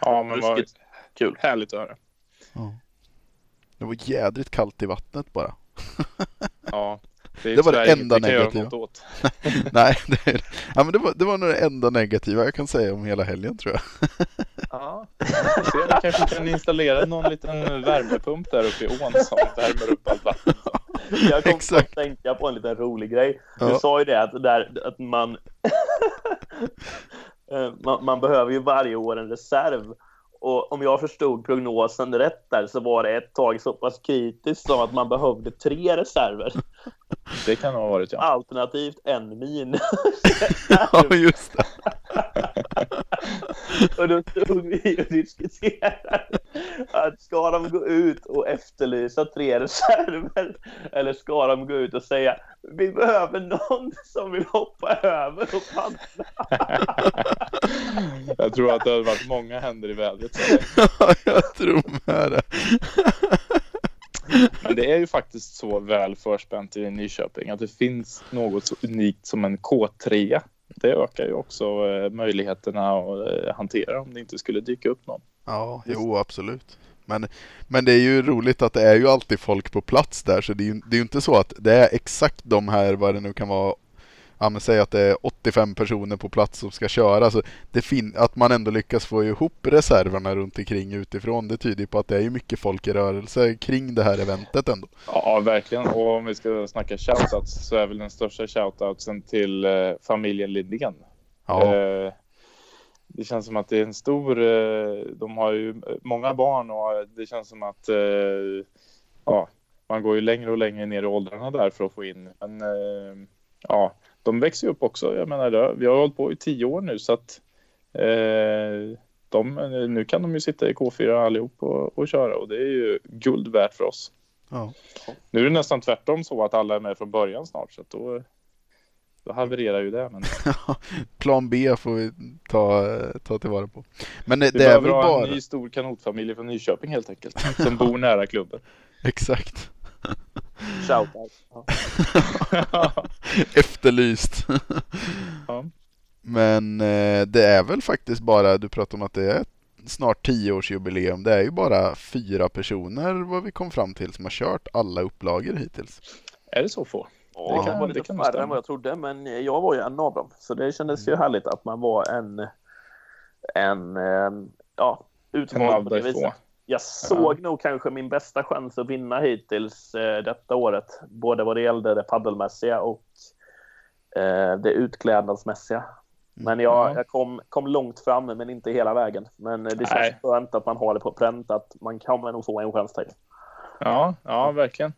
Ja, men vad kul. härligt att höra. Ja. Det var jädrigt kallt i vattnet bara. Ja, är Det var det enda negativa. Nej, det, ja, men det, var, det var nog det enda negativa jag kan säga om hela helgen tror jag. Ja, se, vi kanske kan installera någon liten värmepump där uppe i ån som värmer upp allt vatten. Jag kom Exakt. att tänka på en liten rolig grej. Du Ja. sa ju det att, där, att man, Eh, man... Man behöver ju varje år en reserv. Och om jag förstod prognosen rätt där så var det ett tag så pass kritiskt som att man behövde tre reserver. Det kan ha varit ja. Alternativt en min. Ja, just det. Och då stod vi och diskuterade att ska de gå ut och efterlysa tre reserver eller ska de gå ut och säga vi behöver någon som vill hoppa över och paddla. Jag tror att det har varit många händer i vädret. Ja, jag tror med det. Men det är ju faktiskt så väl förspänt i Nyköping att det finns något så unikt som en K3. Det ökar ju också eh, möjligheterna att eh, hantera om det inte skulle dyka upp någon. Ja, jo absolut. Men, men det är ju roligt att det är ju alltid folk på plats där så det är ju, det är ju inte så att det är exakt de här, vad det nu kan vara, ja men säg att det är 85 personer på plats som ska köra. Så det fin- att man ändå lyckas få ihop reserverna runt omkring utifrån det tyder på att det är ju mycket folk i rörelse kring det här eventet ändå. Ja, verkligen. Och om vi ska snacka shoutouts så är väl den största shoutoutsen till eh, familjen Lidén. Ja, Eh, det känns som att det är en stor... Eh, de har ju många barn och det känns som att eh, ja, man går ju längre och längre ner i åldrarna där för att få in. Men eh, ja, de växer ju upp också. Jag menar, det- vi har hållit på i tio år nu så att eh, de, nu kan de ju sitta i K4 allihop och, och köra och det är ju guld värt för oss. ja. Nu är det nästan tvärtom så att alla är med från början snart så att då, då havererar ju det. Men Plan B får vi ta, ta tillvara på. Men det, det är väl bara... en ny stor kanotfamilj från Nyköping helt enkelt. Som bor nära klubben. Exakt. Shoutout. Ja. Efterlyst. Ja. Men eh, det är väl faktiskt bara, du pratar om att det är snart 10-årsjubileum. Det är ju bara fyra personer vad vi kom fram till som har kört alla upplagor hittills. Är det så få? Ja, Det kan- var lite färre stämma. än vad jag trodde, men jag var ju en av dem. Så det kändes ju härligt att man var en, en eh, ja, av på det viset. Jag såg nog kanske min bästa chans att vinna hittills eh, detta året. Både vad det gällde det paddelmässiga och eh, det utklädnadsmässiga. Men jag, Ja. jag kom, kom långt fram, men inte hela vägen. Men det känns Nej. skönt att man har det på pränt, att man kommer nog få en chans till. Ja, ja verkligen.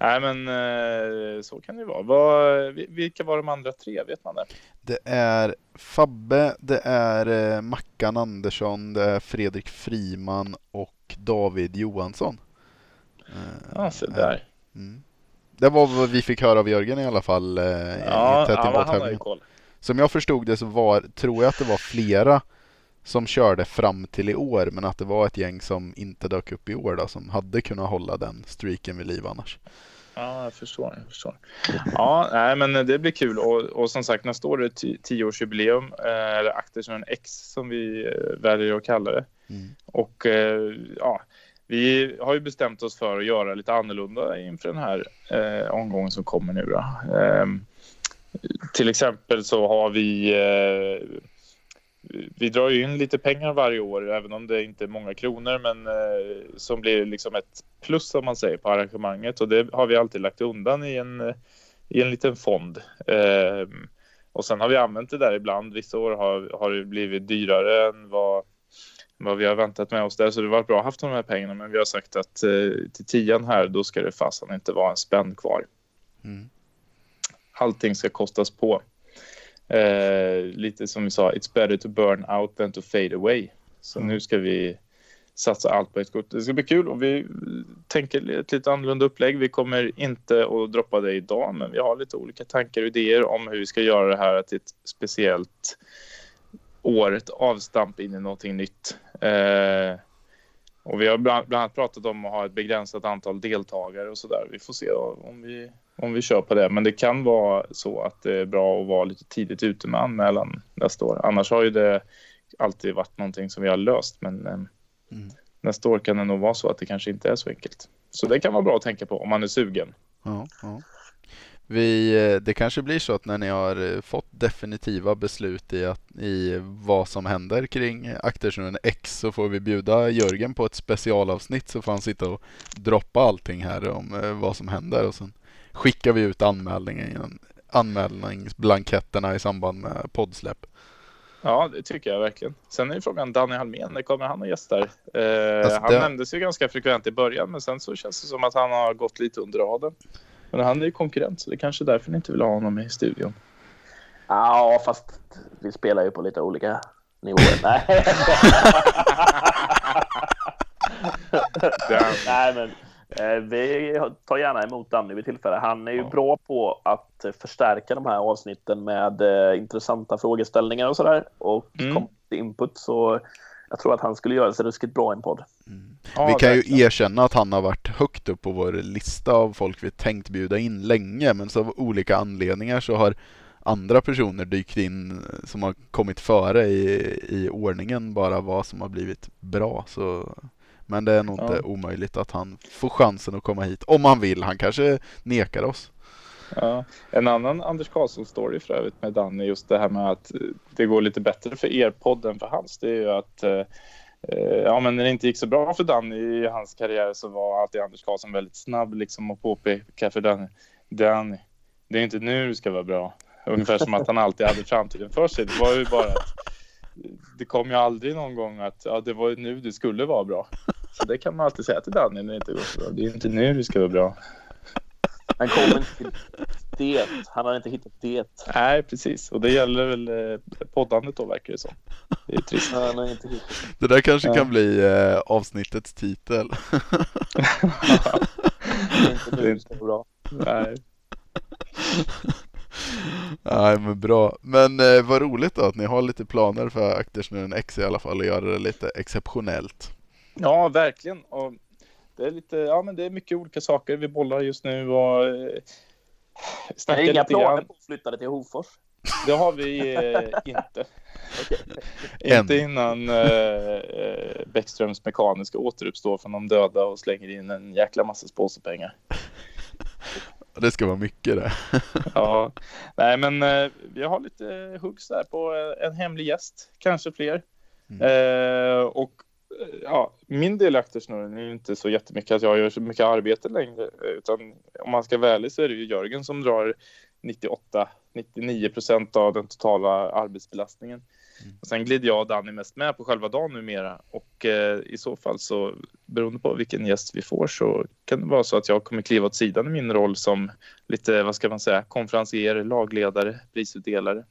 Nej men eh, så kan det ju vara. Vad, vilka var de andra tre? Vet man det? Det är Fabbe, det är eh, Mackan Andersson, det är Fredrik Friman och David Johansson. Eh, Ja, se där. Mm. Det var vad vi fick höra av Jörgen i alla fall Ja, tätt ja han har ju koll. Som jag förstod det så var, tror jag att det var flera som körde fram till i år men att det var ett gäng som inte dök upp i år då, som hade kunnat hålla den streaken vid liv annars. Ja, jag förstår. Jag förstår. Ja, nej, men det blir kul. Och, och som sagt, nästa år är det ti- tioårsjubileum. Eh, eller Aktersen X som vi eh, väljer att kalla det. Mm. Och eh, ja, vi har ju bestämt oss för att göra lite annorlunda inför den här eh, omgången som kommer nu. Då. Eh, till exempel så har vi eh, vi drar ju in lite pengar varje år, även om det inte är många kronor, men eh, som blir liksom ett plus om man säger på arrangemanget och det har vi alltid lagt undan i en, eh, i en liten fond. Eh, och sen har vi använt det där ibland. Vissa år har, har det blivit dyrare än vad, vad vi har väntat med oss där, så det var bra att ha haft de här pengarna, men vi har sagt att eh, till tian här, då ska det fasen inte vara en spänn kvar. Mm. Allting ska kostas på. Eh, lite som vi sa, it's better to burn out than to fade away. Så Mm. nu ska vi satsa allt på ett kort. Det ska bli kul och vi tänker ett lite annorlunda upplägg. Vi kommer inte att droppa det idag, men vi har lite olika tankar och idéer om hur vi ska göra det här till ett speciellt år, ett avstamp in i någonting nytt. Eh, och vi har bland bland annat pratat om att ha ett begränsat antal deltagare och så där. Vi får se om vi, om vi kör på det. Men det kan vara så att det är bra att vara lite tidigt ute med anmälan nästa år. Annars har ju det alltid varit någonting som vi har löst. Men eh, Mm. nästa år kan det nog vara så att det kanske inte är så enkelt. Så det kan vara bra att tänka på om man är sugen. Ja, ja. Vi, eh, det kanske blir så att när ni har eh, fått definitiva beslut i, att, i vad som händer kring Aktersnurren X så får vi bjuda Jörgen på ett specialavsnitt så får han sitta och droppa allting här om eh, vad som händer och sen skickar vi ut anmälningen, anmälningsblanketterna i samband med poddsläpp. Ja, det tycker jag verkligen. Sen är ju frågan Danny Halmén, när kommer han och gästar? Eh, Alltså, han det- nämndes ju ganska frekvent i början, men sen så känns det som att han har gått lite under raden. Men han är ju konkurrent, så det är kanske är därför ni inte vill ha honom i studion. Ja, fast vi spelar ju på lite olika nivåer. Nej, Nej men eh, vi tar gärna emot Danny vid tillfälle. Han är ju Ja. bra på att förstärka de här avsnitten med eh, intressanta frågeställningar och sådär. Och Mm. input så jag tror att han skulle göra sig ruskigt bra i en podd. Ja, vi kan ju verkligen. erkänna att han har varit högt upp på vår lista av folk vi tänkt bjuda in länge men så av olika anledningar så har andra personer dykt in eh, som har kommit före i, i ordningen bara vad som har blivit bra. Så, men det är nog Ja. inte omöjligt att han får chansen att komma hit om han vill. Han kanske nekar oss. Ja. En annan Anders Karlsson-story för övrigt med Danny, just det här med att eh, det går lite bättre för er podd än för hans. Det är ju att eh, Eh, ja, men när det inte gick så bra för Danny i hans karriär så var alltid Anders Karlsson väldigt snabb liksom att påpeka för Danny. Danny, det är inte nu du ska vara bra. Ungefär som att han alltid hade framtiden för sig. Det var ju bara att det kom ju aldrig någon gång att ja, det var nu du skulle vara bra. Så det kan man alltid säga till Danny när det inte går så bra. Det är inte nu du ska vara bra. Han kommer inte till det. Han har inte hittat det. Nej, precis. Och det gäller väl eh, poddandet då, verkar det som. Det är trist. Han har inte hittat Det där kanske Ja. kan bli eh, avsnittets titel. det. Inte nu det ska vara bra. Nej. Nej men bra. Men eh, vad roligt då att ni har lite planer för Aktersnurren X i alla fall och göra det lite exceptionellt. Ja, verkligen. Och det är lite, ja men det är mycket olika saker vi bollar just nu och eh, snackar har inga grann. planer på att flytta det till Hofors. Det har vi eh, inte. Inte innan eh, eh, Bäckströms mekaniska återuppstår från de döda och slänger in en jäkla massa sponsorpengar. Det ska vara mycket det. Ja, nej men eh, vi har lite huggs där på eh, en hemlig gäst, kanske fler. Mm. Eh, och ja, min del i aktersnurren är inte så jättemycket att jag gör så mycket arbete längre, utan om man ska vara ärlig så är det ju Jörgen som drar 98-99 procent av den totala arbetsbelastningen. Mm. Och sen glider jag och Danny mest med på själva dagen numera och eh, i så fall så beroende på vilken gäst vi får så kan det vara så att jag kommer kliva åt sidan i min roll som lite, vad ska man säga, konferencier, lagledare, prisutdelare.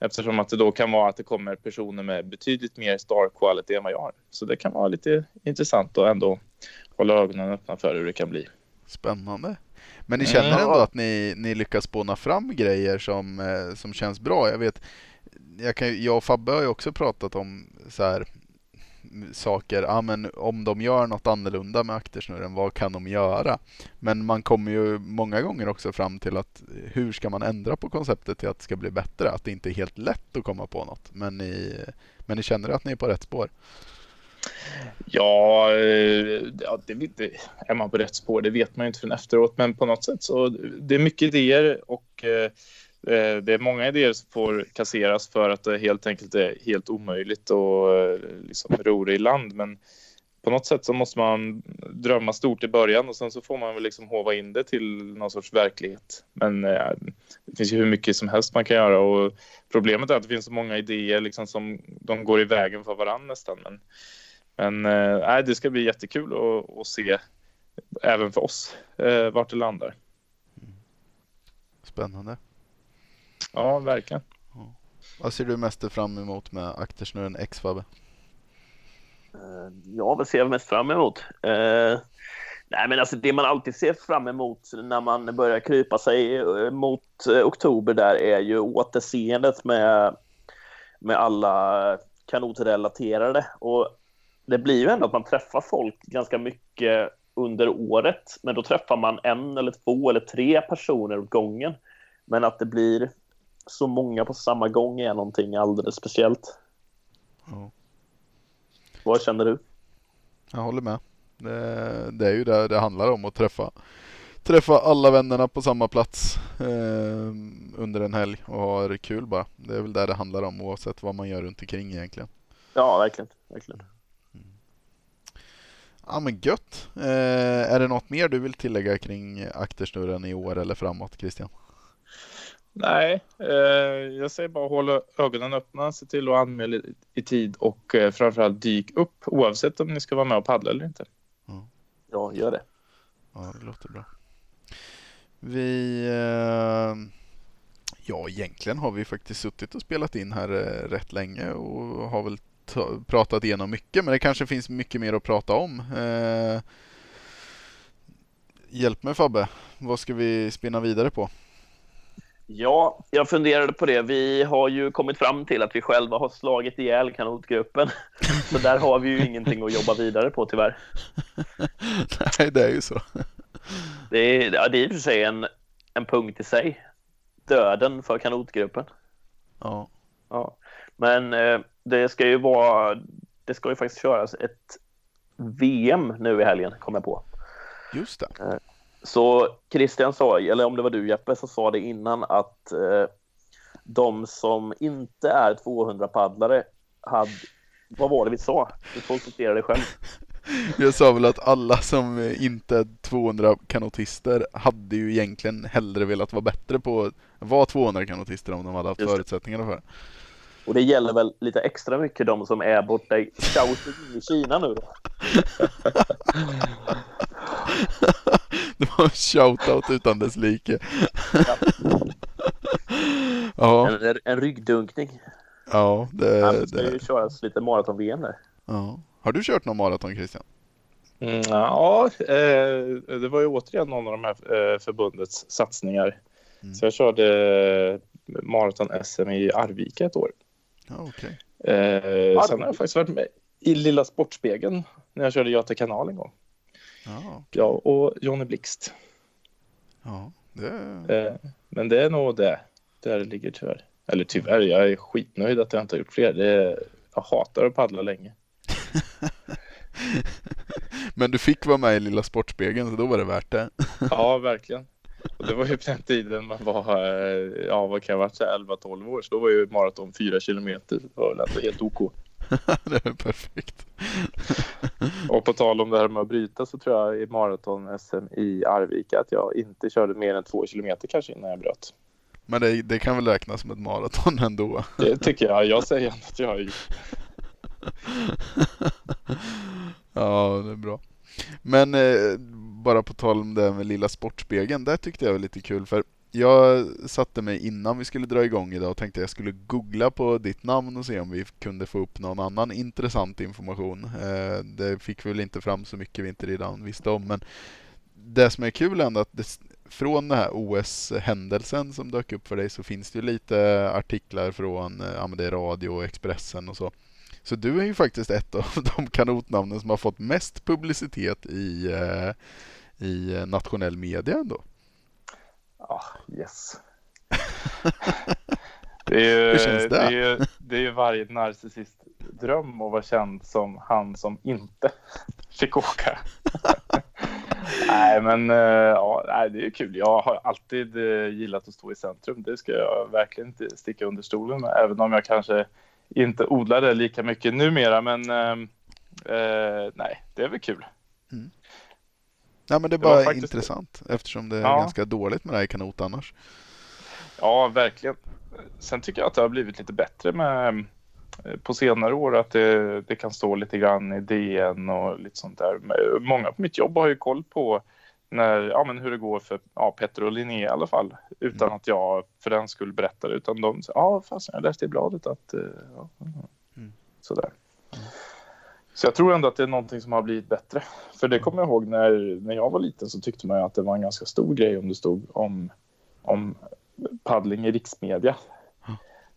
Eftersom att det då kan vara att det kommer personer med betydligt mer star quality än vad jag har. Så det kan vara lite intressant att ändå hålla ögonen öppna för hur det kan bli. Spännande. Men ni Mm. känner ändå att ni, ni lyckas spåna fram grejer som, eh, som känns bra? Jag vet, jag, kan, jag och Fabbe har ju också pratat om så här saker, ja men om de gör något annorlunda med aktersnurren, vad kan de göra? Men man kommer ju många gånger också fram till att eh, hur ska man ändra på konceptet till att det ska bli bättre? Att det inte är helt lätt att komma på något. Men ni, men ni känner att ni är på rätt spår? Ja, eh, ja det, det, är man på rätt spår, det vet man ju inte förrän efteråt. Men på något sätt så det är mycket idéer och eh, Eh, det är många idéer som får kasseras för att det helt enkelt är helt omöjligt att eh, liksom, ro det i land. Men på något sätt så måste man drömma stort i början och sen så får man väl liksom hova in det till någon sorts verklighet. Men eh, det finns ju hur mycket som helst man kan göra och problemet är att det finns så många idéer liksom som de går i vägen för varandra nästan. Men, men eh, nej, det ska bli jättekul att, att se även för oss eh, vart det landar. spännande. Ja, verkligen. Vad ser du mest fram emot med aktersnurren X Fabbe? Eh, Ja, vad ser jag mest fram emot? Eh, nej, men alltså det man alltid ser fram emot när man börjar krypa sig eh, mot eh, oktober där är ju återseendet med, med alla kanotrelaterade. Och det blir ju ändå att man träffar folk ganska mycket under året, men då träffar man en eller två eller tre personer åt gången. Men att det blir så många på samma gång är någonting alldeles speciellt. Ja. Vad känner du? Jag håller med. Det, det är ju det det handlar om att träffa, träffa alla vännerna på samma plats eh, under en helg och ha det kul bara. Det är väl det det handlar om oavsett vad man gör runt omkring egentligen. Ja, verkligen. verkligen. Ja men gött. Eh, är det något mer du vill tillägga kring aktersnurren i år eller framåt Christian? Nej, eh, jag säger bara hålla ögonen öppna, se till att anmäla i, tid och eh, framförallt dyk upp oavsett om ni ska vara med och paddla eller inte. Ja, gör det. Ja, det låter bra. Vi... Eh, ja, egentligen har vi faktiskt suttit och spelat in här eh, rätt länge och har väl ta- pratat igenom mycket, men det kanske finns mycket mer att prata om. Eh, hjälp mig Fabbe, vad ska vi spinna vidare på? Ja, jag funderade på det. Vi har ju kommit fram till att vi själva har slagit ihjäl kanotgruppen. Så där har vi ju ingenting att jobba vidare på tyvärr. Nej, det är ju så. Det är, ja, det är i och för sig en, en punkt i sig. Döden för kanotgruppen. Ja, Ja. Men eh, det ska ju vara, det ska ju faktiskt köras ett VM nu i helgen, kom jag på. just det. Så Christian sa, eller om det var du Jeppe, så sa det innan att eh, de som inte är 200-paddlare hade, vad var det vi sa? Du får citera dig själv. Jag sa väl att alla som inte är 200 kanotister hade ju egentligen hellre velat vara bättre på att vara 200 kanotister om de hade haft förutsättningarna för det. Och det gäller väl lite extra mycket de som är borta i Shaoxing i Kina nu då. Det var en shoutout utan dess like. Ja, En, en ryggdunkning. ja, det, Ja, det ska ju köras lite maraton-VM där. ja. Har du kört någon maraton Christian? Mm, ja, eh, det var ju återigen någon av de här eh, förbundets satsningar. Mm. Så jag körde maraton-SM i Arvika ett år. Ja, okej. Eh, sen har jag faktiskt varit med i Lilla Sportspegeln när jag körde Göta kanal en gång. Ja, Jag och Johnny Blixt. ja, det, Eh, men det är nog det, där det ligger tyvärr. Eller tyvärr, jag är skitnöjd att jag inte har gjort fler. Det jag hatar att paddla länge. Men du fick vara med i Lilla Sportspegeln så då var det värt det. Ja, verkligen. Och det var ju på den tiden man var, eh, ja vad kan jag ha varit, så här 11-12 år. Så då var ju maraton 4 kilometer. Det var väl ändå helt OK. det är perfekt. Och på tal om det här med att bryta så tror jag i maraton-SM i Arvika att jag inte körde mer än 2 kilometer kanske innan jag bröt. Men det, det kan väl räknas som ett maraton ändå. Det tycker jag. Jag säger ändå att jag har gjort. Ja, det är bra. Men eh, bara på tal om det här med Lilla Sportspegeln, där tyckte jag var lite kul för jag satte mig innan vi skulle dra igång idag och tänkte jag skulle googla på ditt namn och se om vi kunde få upp någon annan intressant information. Eh, det fick vi väl inte fram så mycket vi inte redan visste om, men det som är kul är ändå att det, från den här OS-händelsen som dök upp för dig så finns det ju lite artiklar från eh, ja, men det är radio och Expressen och så. Så du är ju faktiskt ett av de kanotnamnen som har fått mest publicitet i, eh, i nationell media ändå. Ja, yes. Det är, ju, det? det? är ju, det är ju varje narcissist dröm att vara känd som han som inte fick åka. nej, men eh, ja, det är kul. Jag har alltid eh, gillat att stå i centrum. Det ska jag verkligen inte sticka under stolen med, även om jag kanske inte odlar det lika mycket numera. Men eh, eh, nej, det är väl kul. Ja, men det är Det bara faktiskt- intressant eftersom det är Ja. ganska dåligt med det här i kanot annars. Ja, verkligen. Sen tycker jag att det har blivit lite bättre med eh, på senare år att det, det kan stå lite grann i DN och lite sånt där. Många på mitt jobb har ju koll på när, ja, men hur det går för ja, Petter och Linné i alla fall. Utan Mm. att jag för den skull berättar utan de säger ja fast jag läste i bladet att eh, ja, Mm. sådär. Så jag tror ändå att det är någonting som har blivit bättre. För det kommer jag ihåg när, när jag var liten så tyckte man ju att det var en ganska stor grej om det stod om, om paddling i riksmedia.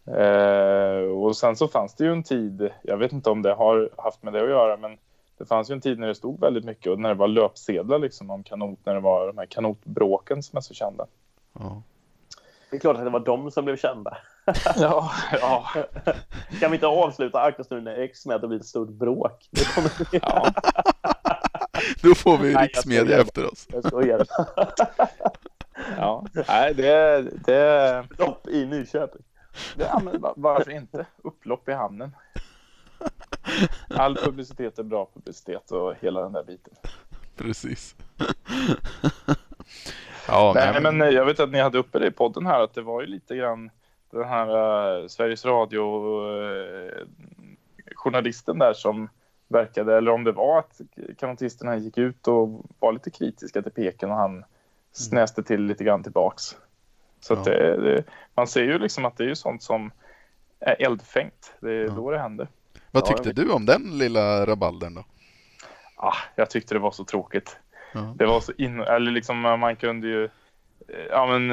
Eh, och sen så fanns det ju en tid, jag vet inte om det har haft med det att göra, men det fanns ju en tid när det stod väldigt mycket och när det var löpsedlar liksom om kanot, när det var de här kanotbråken som är så kända. Ja. Det är klart att det var de som blev kända. Ja, ja, Kan vi inte avsluta Arkosnunden X med att det blir ett stort bråk? Det kommer... ja. Då får vi Nej, riksmedia efter oss. Jag skojar. ja. Nej, det, det, Lopp i Nyköping. det ja, men va- varför inte? Upplopp i hamnen. All publicitet är bra publicitet och hela den där biten. Precis. ja, Nej, men eh, jag vet att ni hade uppe det i podden här att det var ju lite grann den här eh, Sveriges Radio eh, journalisten där som verkade, eller om det var att kanotisterna gick ut och var lite kritiska till Peken och han snäste till lite grann tillbaks. Så Ja. det, det, man ser ju liksom att det är ju sånt som är eldfängt. Det är Ja. då det händer. Vad ja, tyckte jag du om den lilla rabaldern då? Ah, jag tyckte det var så tråkigt. Ja. Det var så in... Eller liksom man kunde ju... eh, Ja men...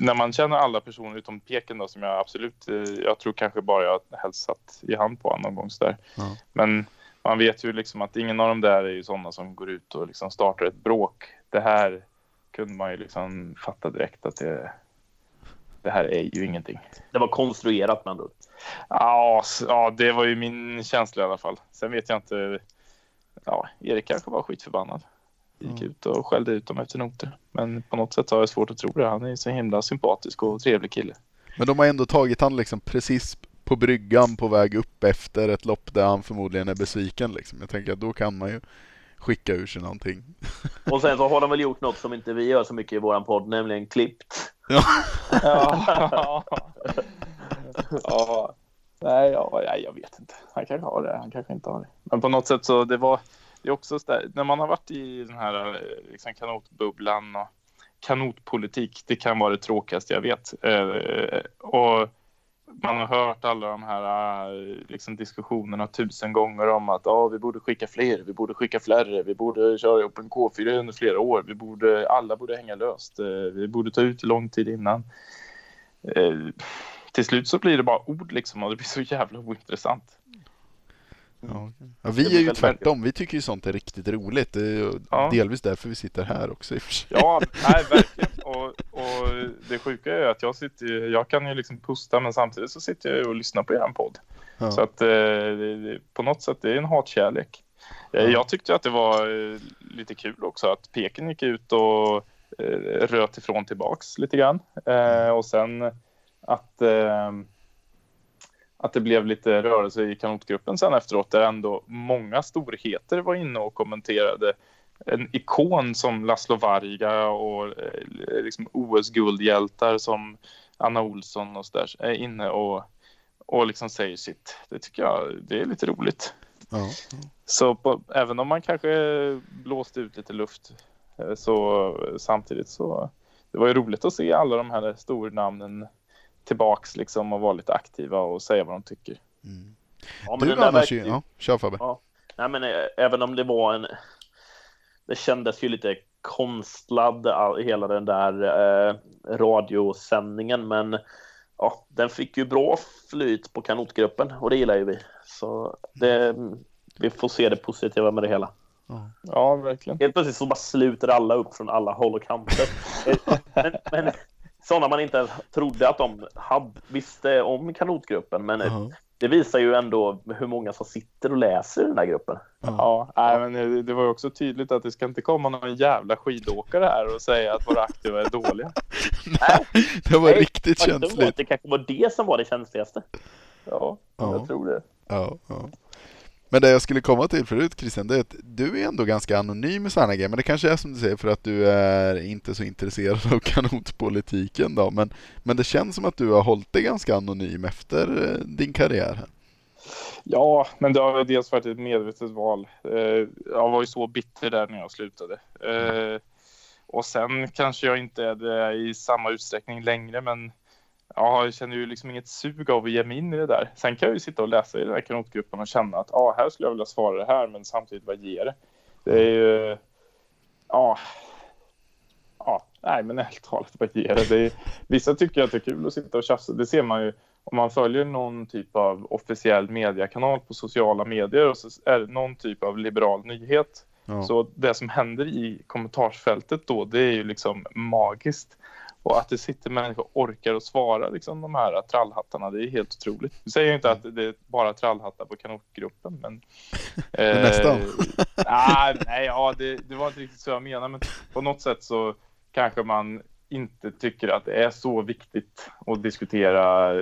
När man känner alla personer utom Peken då som jag absolut... eh, Jag tror kanske bara jag hälsat i hand på någon gång sådär. Ja. Men man vet ju liksom att ingen av dem där är ju sådana som går ut och liksom startar ett bråk. Det här kunde man ju liksom fatta direkt att det... Det här är ju ingenting. Det var konstruerat med andra. Ja, ja, det var ju min känsla i alla fall. Sen vet jag inte. Ja, Erik kanske var skitförbannad. Gick Ja. ut och skällde ut dem efter noter. Men på något sätt har jag svårt att tro det. Han är ju så himla sympatisk och trevlig kille. Men de har ändå tagit han liksom precis på bryggan på väg upp efter ett lopp där han förmodligen är besviken liksom. Jag tänker att då kan man ju skicka ur sig någonting. Och sen så har de väl gjort något som inte vi gör så mycket i våran podd, nämligen klippt. Ja. ja. Nej, ja, nej, jag vet inte. Han kanske har det, han kanske inte har det. Men på något sätt så det var det är också så där, när man har varit i den här eh, liksom, kanotbubblan och kanotpolitik, det kan vara det tråkigaste jag vet. Eh, och man har hört alla de här eh, liksom, diskussionerna tusen gånger om att ah, vi borde skicka fler, vi borde skicka fler, vi borde köra upp en K4 under flera år, vi borde, alla borde hänga löst, eh, vi borde ta ut lång tid innan. Eh, till slut så blir det bara ord liksom och det blir så jävla ointressant. Ja. Ja, vi är ju tvärtom. Vi tycker ju sånt är riktigt roligt. Det är ju Ja. delvis därför vi sitter här också i och för sig. Ja, nej, verkligen. Och, och det sjuka är att jag sitter jag kan ju liksom pusta men samtidigt så sitter jag och lyssnar på er podd. Ja. Så att eh, på något sätt det är en hatkärlek. Eh, Ja. Jag tyckte att det var eh, lite kul också att Peken gick ut och eh, röt ifrån tillbaks lite grann. Eh, och sen att, eh, att det blev lite rörelse i kanotgruppen sen efteråt där ändå många storheter var inne och kommenterade en ikon som Laszlo Varga och eh, liksom OS-guldhjältar som Anna Olsson och så där är inne och, och liksom säger sitt. Det tycker jag det är lite roligt. Ja. Så på, även om man kanske blåste ut lite luft eh, så samtidigt så det var ju roligt att se alla de här stornamnen tillbaks liksom och vara lite aktiva och säga vad de tycker. Mm. Ja, men Du annars, ju- ja, kör Fabbe. Ja. Nej, men eh, även om det var en... Det kändes ju lite konstlad, hela den där eh, radiosändningen, men ja, den fick ju bra flyt på kanotgruppen och det gillar ju vi. Så det, vi får se det positiva med det hela. Ja. Ja, verkligen. Helt plötsligt så bara sluter alla upp från alla håll och kanter. Men, men sådana man inte ens trodde att de hade, visste om kanotgruppen, men eh, Ja. det visar ju ändå hur många som sitter och läser i den här gruppen. Ja, nej, men det- det var ju också tydligt att det ska inte komma någon jävla skidåkare här och säga att våra aktiva är dåliga. Det var Nej, riktigt Faktum var känsligt. det kanske var det som var det känsligaste. Ja, Ja. jag tror det. Ja, ja. Men det jag skulle komma till förut Christian, det är att du är ändå ganska anonym i sådana grejer. Men det kanske är som du säger för att du är inte så intresserad av kanotpolitiken då. Men, men det känns som att du har hållit dig ganska anonym efter eh, din karriär. här. Ja, men det har dels varit ett medvetet val. Eh, jag var ju så bitter där när jag slutade. Eh, och sen kanske jag inte är det i samma utsträckning längre, men ja, jag känner ju liksom inget sug av att ge mig in i det där. Sen kan jag ju sitta och läsa i den här kanotgruppen och känna att ja, här skulle jag vilja svara det här, men samtidigt vad ger det? Det är ju, ja, ja, nej men ärligt talat vad ger det? det är, vissa tycker att det är kul att sitta och tjafsa, det ser man ju om man följer någon typ av officiell mediekanal på sociala medier och så är det någon typ av liberal nyhet. Ja. Så det som händer i kommentarsfältet då, det är ju liksom magiskt. Och att det sitter människor och orkar att svara liksom de här trallhattarna, det är helt otroligt. Nu säger jag inte att det är bara trallhattar på kanotgruppen, men... Eh, Nästan. nej, nej, ja, det, det var inte riktigt så jag menade, men på något sätt så kanske man inte tycker att det är så viktigt att diskutera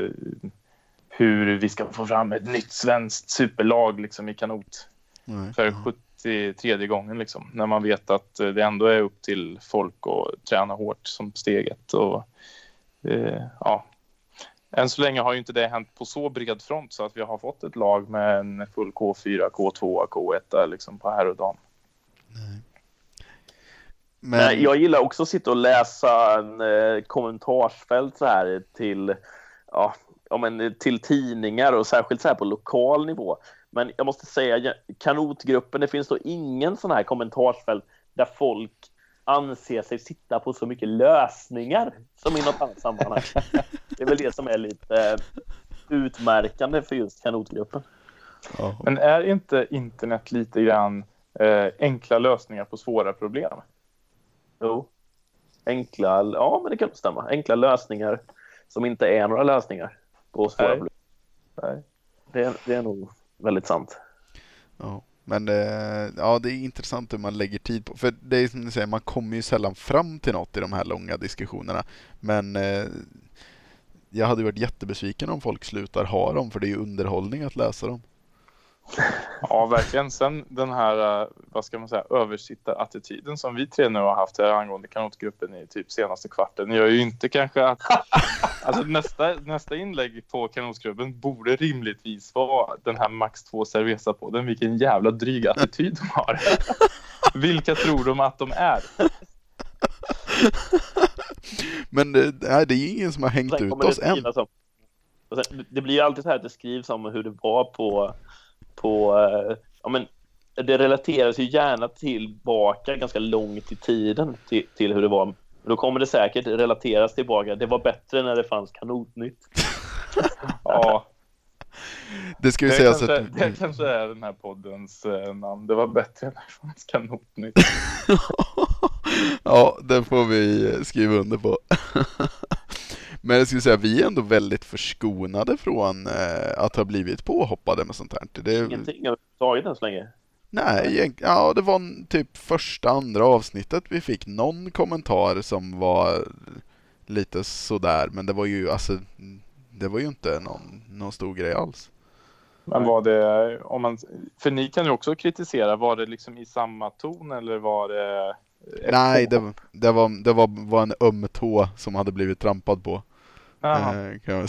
hur vi ska få fram ett nytt svenskt superlag liksom, i kanot Nej. för 73 gången. Liksom, när man vet att det ändå är upp till folk att träna hårt som steget. Och, eh, ja. Än så länge har ju inte det hänt på så bred front så att vi har fått ett lag med en full K4, K2, K1 liksom på här och dam. Nej. Men... Jag gillar också att sitta och läsa en eh, kommentarsfält så här till, ja, ja, men till tidningar och särskilt så här på lokal nivå. Men jag måste säga, kanotgruppen, det finns då ingen sån här kommentarsfält där folk anser sig sitta på så mycket lösningar som i något annat sammanhang. Det är väl det som är lite utmärkande för just kanotgruppen. Men är inte internet lite grann eh, enkla lösningar på svåra problem? Jo. Enkla, ja men det kan stämma. Enkla lösningar som inte är några lösningar på svåra Nej. problem. Nej. Det, det är nog väldigt sant. Ja. Men eh, ja, det är intressant hur man lägger tid på, för det är som ni säger, man kommer ju sällan fram till något i de här långa diskussionerna. Men eh, jag hade varit jättebesviken om folk slutar ha dem, för det är ju underhållning att läsa dem. Ja, verkligen. Sen den här, eh, vad ska man säga, översittarattityden som vi tre nu har haft här angående kanotgruppen i typ senaste kvarten gör ju inte kanske att... Alltså nästa, nästa inlägg på kanotgruppen borde rimligtvis vara den här Max 2 Cerveza på den. Vilken jävla dryg attityd de har. Vilka tror de att de är? Men det, det är ju ingen som har hängt ut oss än. Som, det blir ju alltid så här att det skrivs om hur det var på på, eh, ja men det relateras ju gärna tillbaka ganska långt i tiden till, till hur det var. Då kommer det säkert relateras tillbaka. Det var bättre när det fanns kanotnytt. ja. Det ska ju det sägas kanske, att... Det kanske är den här poddens eh, namn. Det var bättre när det fanns kanotnytt. ja, det får vi skriva under på. Men jag skulle säga, vi är ändå väldigt förskonade från eh, att ha blivit påhoppade med sånt här. Det... Ingenting överhuvudtaget än så länge? Nej, ja det var typ första, andra avsnittet vi fick någon kommentar som var lite sådär, men det var ju alltså, det var ju inte någon, någon stor grej alls. Men var det, om man, för ni kan ju också kritisera, var det liksom i samma ton eller var det? Nej, det, det, var, det var, var en öm tå som hade blivit trampad på. Eh, kan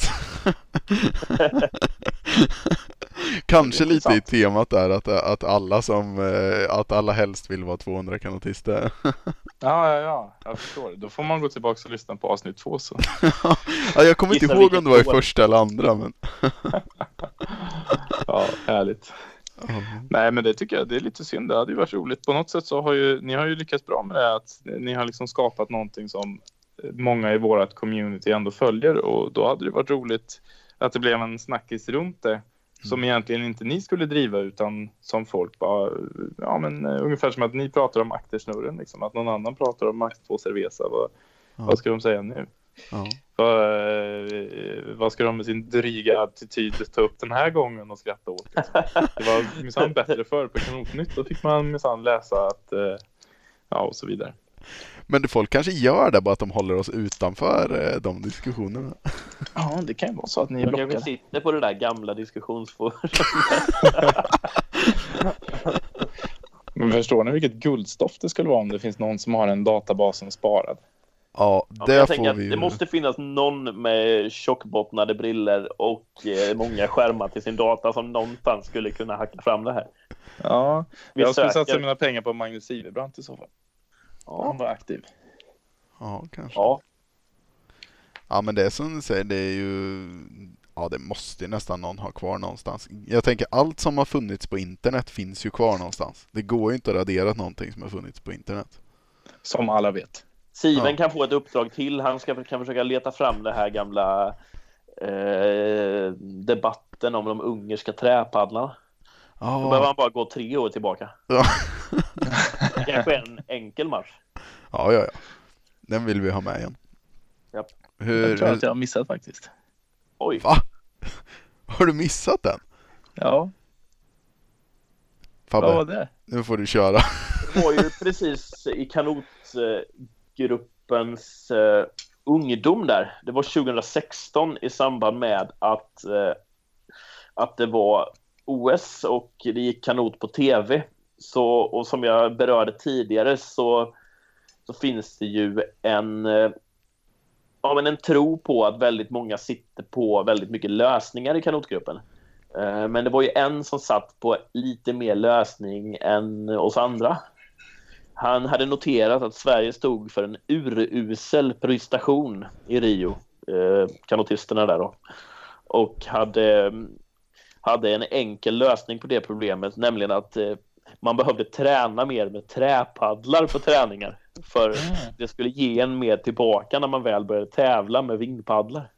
Kanske lite i temat där att, att alla som eh, att alla helst vill vara 200 kanotister. ja, ja, ja, jag förstår. Då får man gå tillbaka och lyssna på avsnitt två så. ja, jag kommer inte ihåg om det var i första eller andra men. ja, härligt. Uh Nej, men det tycker jag det är lite synd. Det hade ju varit roligt. På något sätt så har ju ni har ju lyckats bra med det att ni har liksom skapat någonting som många i vårt community ändå följer och då hade det varit roligt att det blev en snackis runt det som mm. egentligen inte ni skulle driva utan som folk bara, ja men uh, ungefär som att ni pratar om aktersnurren liksom, att någon annan pratar om Max 2 Cerveza, vad, ja. vad ska de säga nu? Ja. Vad, uh, vad ska de med sin dryga attityd ta upp den här gången och skratta åt? Liksom? Det var minsann bättre förr på Kanotnytt, då fick man minsann läsa att, uh, ja och så vidare. Men folk kanske gör det, bara att de håller oss utanför eh, de diskussionerna. Ja, det kan ju vara så att ni är blockade. Jag sitter på det där gamla diskussionsforumet. Men förstår ni vilket guldstoff det skulle vara om det finns någon som har en databasen sparad? Ja, Ja, det jag får vi ju. Det måste finnas någon med tjockbottnade briller och eh, många skärmar till sin data som någonstans skulle kunna hacka fram det här. Ja, Vi jag skulle söker. satsa mina pengar på Magnus Iverbrandt i så fall. Han Ja, var aktiv. Ja, kanske. ja. Ja, men det är som du säger, det är ju... Ja, det måste ju nästan någon ha kvar någonstans. Jag tänker allt som har funnits på internet finns ju kvar någonstans. Det går ju inte att radera någonting som har funnits på internet. Som alla vet. Siven Ja. kan få ett uppdrag till. Han ska, kan försöka leta fram det här gamla eh, debatten om de ungerska träpaddlarna. Då behöver han bara gå tre år tillbaka. Ja. Kanske en enkel match. ja, ja. ja. Den vill vi ha med igen. Japp. Hur, Jag tror att jag har missat faktiskt. Oj, Va? Har du missat den? Ja, Fabbe, vad var det? nu får du köra. det var ju precis i kanotgruppens eh, ungdom där. Det var 2016 i samband med att, eh, att det var OS och det gick kanot på tv. Så, och som jag berörde tidigare så, så finns det ju en, eh, ja, men en tro på att väldigt många sitter på väldigt mycket lösningar i kanotgruppen. Eh, men det var ju en som satt på lite mer lösning än oss andra. Han hade noterat att Sverige stod för en urusel prestation i Rio, eh, kanotisterna där då. Och hade, hade en enkel lösning på det problemet, nämligen att man behövde träna mer med träpaddlar på träningar. För det skulle ge en mer tillbaka när man väl började tävla med vingpaddlar.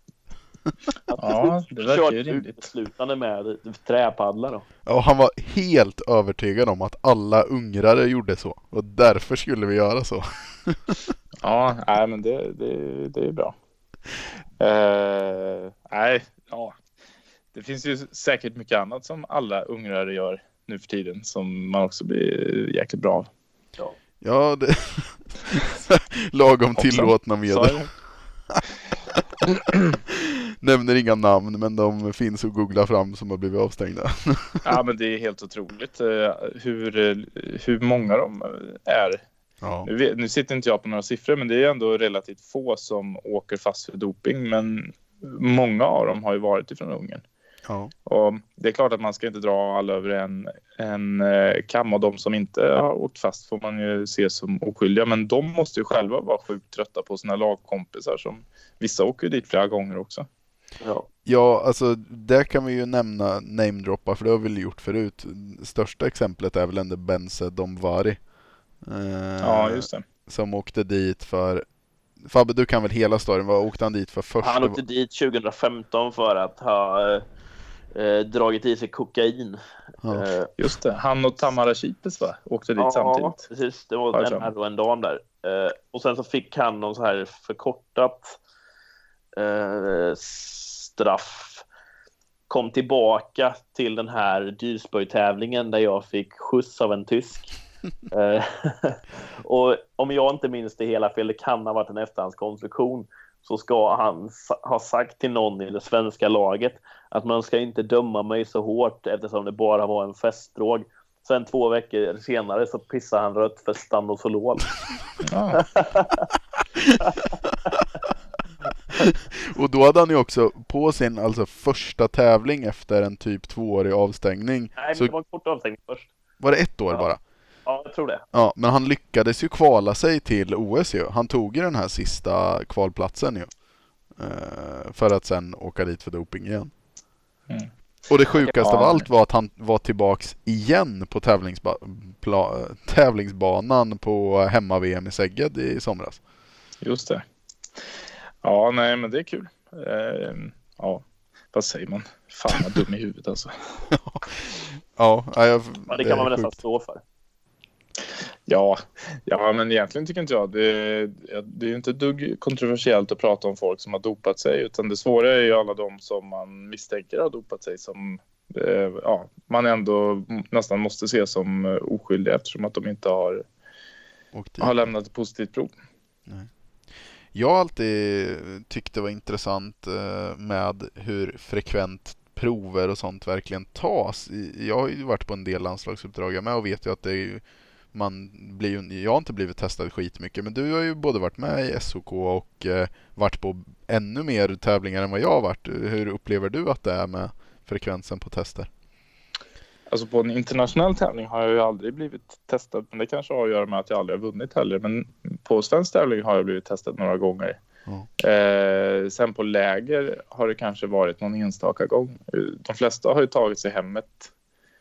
Ja, det verkar ju rimligt. uteslutande med träpaddlar då. Och han var helt övertygad om att alla ungrare gjorde så. Och därför skulle vi göra så. Ja, nej, men det, det, det är bra. Eh, nej, ja. Det finns ju säkert mycket annat som alla ungrare gör nu för tiden som man också blir jäkligt bra av. Ja, det... Lagom tillåtna medel. Nämner inga namn, men de finns att googla fram som har blivit avstängda. Ja, men det är helt otroligt eh, hur, eh, hur många de är. Ja, Nu, nu sitter inte jag på några siffror, men det är ändå relativt få som åker fast för doping. Men många av dem har ju varit ifrån Ungern. Ja. Och det är klart att man ska inte dra alla över en, en eh, kam och de som inte har åkt fast får man ju se som oskyldiga. Men de måste ju själva vara sjukt trötta på sina lagkompisar som vissa åker dit flera gånger också. Ja. Ja, alltså där kan vi ju nämna namedroppa för det har vi väl gjort förut. Största exemplet är väl ändå Benze Domvari. Eh, Ja, just det. Som åkte dit för... Fabbe, du kan väl hela storyn? Vad åkte han dit för först? Han åkte dit 2015 för att ha eh, dragit i sig kokain. Ja. Eh, Just det. Han och Tamara Kipes va? Åkte dit samtidigt. precis. Det var en herre och en dam där. Eh, och sen så fick han någon så här förkortat eh, straff. Kom tillbaka till den här dyrspöjtävlingen där jag fick skjuts av en tysk. Eh, och om jag inte minns det hela fel, det kan ha varit en efterhandskonstruktion, så ska han ha sagt till någon i det svenska laget att man ska inte döma mig så hårt eftersom det bara var en festdrog. Sen två veckor senare så pissar han rött för Stanozolol. Ja. Och då hade han ju också på sin alltså, första tävling efter en typ tvåårig avstängning. Nej, men så det var en kort avstängning först. var det ett år Ja. bara? Ja, jag tror det. Ja, men han lyckades ju kvala sig till OS ju. Han tog ju den här sista kvalplatsen ju. Eh, för att sen åka dit för doping igen. Mm. Och det sjukaste av allt var att han var tillbaks igen på tävlingsba- tävlingsbanan på hemma-VM i Szeged i somras. Just det. Ja, nej, men det är kul. Eh, ja, vad säger man? Fan vad dum i huvudet alltså. Ja, ja, jag, Ja, det kan man väl nästan stå för. Ja, ja, men egentligen tycker inte jag det, det är ju inte dugg kontroversiellt att prata om folk som har dopat sig, utan det svåra är ju alla de som man misstänker har dopat sig som eh, ja, man ändå nästan måste se som eh, oskyldiga eftersom att de inte har, har lämnat ett positivt prov. Jag har alltid tyckt det var intressant eh, med hur frekvent prover och sånt verkligen tas. Jag har ju varit på en del landslagsuppdrag med och vet ju att det är ju man blir ju, jag har inte blivit testad skitmycket men du har ju både varit med i SOK och eh, varit på ännu mer tävlingar än vad jag har varit. Hur upplever du att det är med frekvensen på tester? Alltså på en internationell tävling har jag ju aldrig blivit testad, men det kanske har att göra med att jag aldrig har vunnit heller. Men på svensk tävling har jag blivit testad några gånger. Mm. Eh, sen på läger har det kanske varit någon enstaka gång. De flesta har ju tagit sig hemmet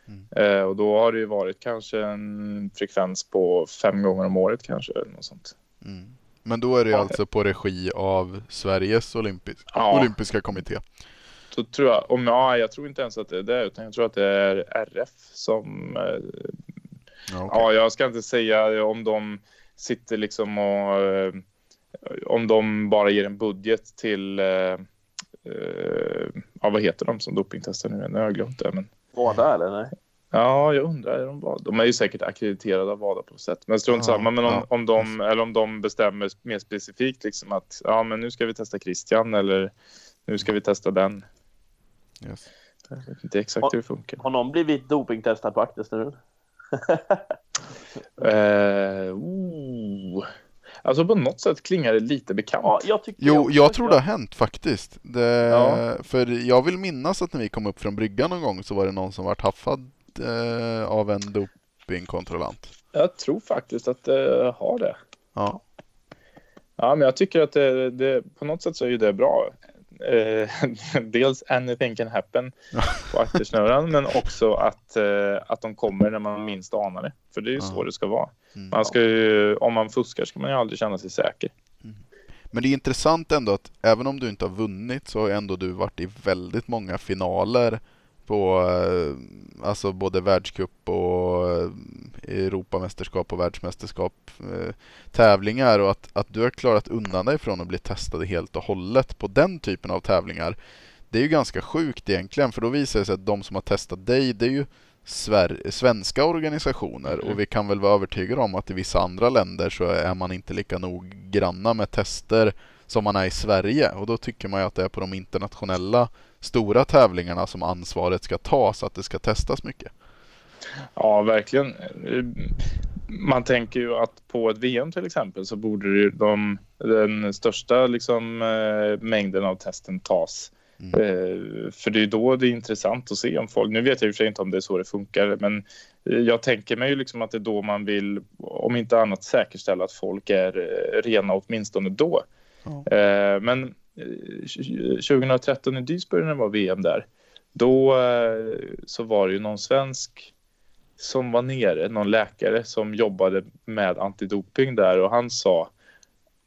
mm. eh, och då har det ju varit kanske en frekvens på fem gånger om året kanske. Något sånt. Mm. Men då är det ja. alltså på regi av Sveriges olympisk, ja. olympiska kommitté? så tror jag, om ja, jag tror inte ens att det är det, utan jag tror att det är RF som... Eh, okay. Ja, jag ska inte säga om de sitter liksom och... Eh, om de bara ger en budget till... Ja, vad heter de som dopingtestar nu? Nu har jag glömt det. Men... WADA eller? Nej? Ja, jag undrar. Är de, WADA? de är ju säkert akkrediterade av WADA på sätt. Men strunt ja, samma. Men om, ja. om, de, eller om de bestämmer mer specifikt liksom att ja, men nu ska vi testa Christian eller nu ska vi testa den. Yes. Jag vet inte exakt har, hur det funkar. Har någon blivit dopingtestad på aktesnurren? uh, oh. Alltså på något sätt klingar det lite bekant. Ja, jag jo, jag, jag tror det har hänt faktiskt. Det, ja. För jag vill minnas att när vi kom upp från bryggan någon gång så var det någon som vart haffad eh, av en dopingkontrollant. Jag tror faktiskt att det har det. Ja. Ja, men jag tycker att det, det, på något sätt så är ju det bra eh, dels anything can happen på aktersnurran men också att, eh, att de kommer när man minst anar det. För det är ju så det ska vara. Mm. Man ska ju, om man fuskar ska man ju aldrig känna sig säker. Mm. Men det är intressant ändå att även om du inte har vunnit så har ändå du varit i väldigt många finaler på eh, alltså både världscup och eh, Europamästerskap och världsmästerskap eh, tävlingar och att, att du har klarat undan dig från att bli testad helt och hållet på den typen av tävlingar. Det är ju ganska sjukt egentligen för då visar det sig att de som har testat dig det är ju svenska organisationer och vi kan väl vara övertygade om att i vissa andra länder så är man inte lika noggranna med tester som man är i Sverige och då tycker man ju att det är på de internationella stora tävlingarna som ansvaret ska tas, att det ska testas mycket. Ja, verkligen. Man tänker ju att på ett VM till exempel så borde de, den största liksom, eh, mängden av testen tas. Mm. Eh, för det är då det är intressant att se om folk, nu vet jag i och för sig inte om det är så det funkar, men jag tänker mig liksom att det är då man vill, om inte annat säkerställa att folk är eh, rena åtminstone då. Mm. Men 2013 i Duisburg när det var VM där, då så var det ju någon svensk som var nere, någon läkare som jobbade med antidoping där och han sa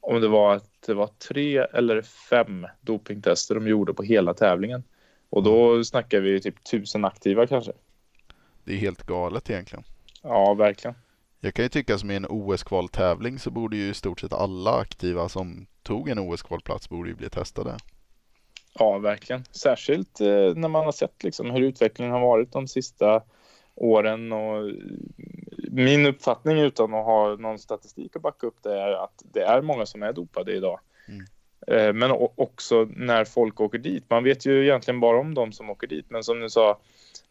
om det var att det var tre eller fem dopingtester de gjorde på hela tävlingen. Och då mm. snackar vi typ tusen aktiva kanske. Det är helt galet egentligen. Ja, verkligen. Jag kan ju tycka som i en OS-kvaltävling så borde ju i stort sett alla aktiva som tog en OS-kvalplats borde ju bli testade. Ja, verkligen. Särskilt eh, när man har sett liksom hur utvecklingen har varit de sista åren. Och min uppfattning utan att ha någon statistik att backa upp det är att det är många som är dopade idag. Mm. Eh, men också när folk åker dit. Man vet ju egentligen bara om de som åker dit. Men som du sa,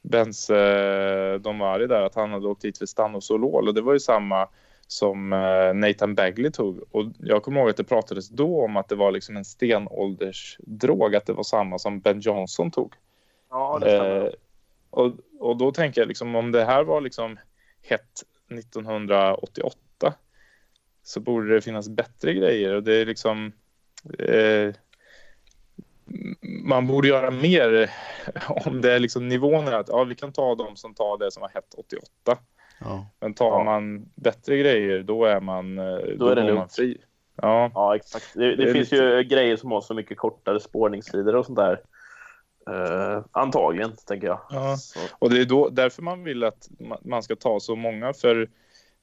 Benz eh, Domari där, att han hade åkt dit för Stanosolol och det var ju samma som eh, Nathan Bagley tog. Och jag kommer ihåg att det pratades då om att det var liksom en stenåldersdrog, att det var samma som Ben Johnson tog. Ja, det stämmer. Eh, och, och då tänker jag liksom om det här var liksom hett 1988 så borde det finnas bättre grejer och det är liksom eh, man borde göra mer om det är liksom nivån är att ja, vi kan ta de som tar det som var hett 88. Ja. Men tar ja. man bättre grejer då är man, eh, då, då är det man fri. Ja, ja exakt. Det, det, det finns lite... ju grejer som har så mycket kortare spårningstider och sånt där. Uh, antagligen, tänker jag. Ja. Och det är då, därför man vill att man ska ta så många. För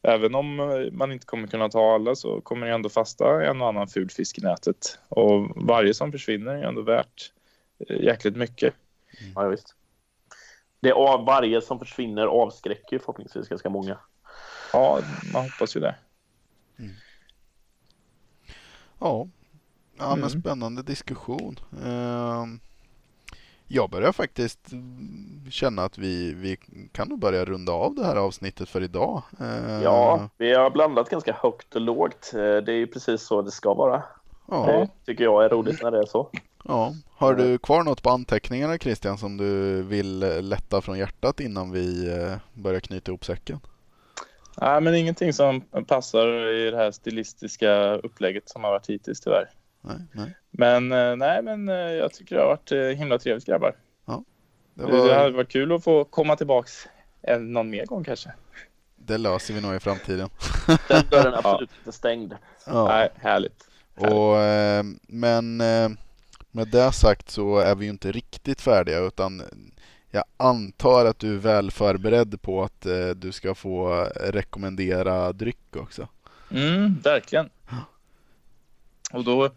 även om man inte kommer kunna ta alla så kommer det ändå fasta en och annan ful fisk i nätet. Och varje som försvinner är ändå värt eh, jäkligt mycket. Mm. Ja, visst. Det är varje som försvinner avskräcker förhoppningsvis ganska många. Ja, man hoppas ju det. Mm. Ja, ja men mm. spännande diskussion. Uh... Jag börjar faktiskt mm, känna att vi, vi kan nog börja runda av det här avsnittet för idag. Eh, Ja, vi har blandat ganska högt och lågt. Eh, Det är ju precis så det ska vara. ja, Det tycker jag är roligt när det är så. ja. Har du kvar något på anteckningarna Christian som du vill lätta från hjärtat innan vi eh, börjar knyta ihop säcken? Nej, men ingenting som passar i det här stilistiska upplägget som har varit hittills tyvärr. Nej, nej. Men eh, nej, men eh, jag tycker det har varit eh, himla trevligt grabbar. Det, Det, var, hade varit kul att få komma tillbaks en, någon mer gång kanske. det löser vi nog i framtiden. Den dörren är absolut inte stängd. Ja. Nej, härligt. Och, men med det sagt så är vi ju inte riktigt färdiga utan jag antar att du är väl förberedd på att du ska få rekommendera dryck också. Mm, verkligen. Och då,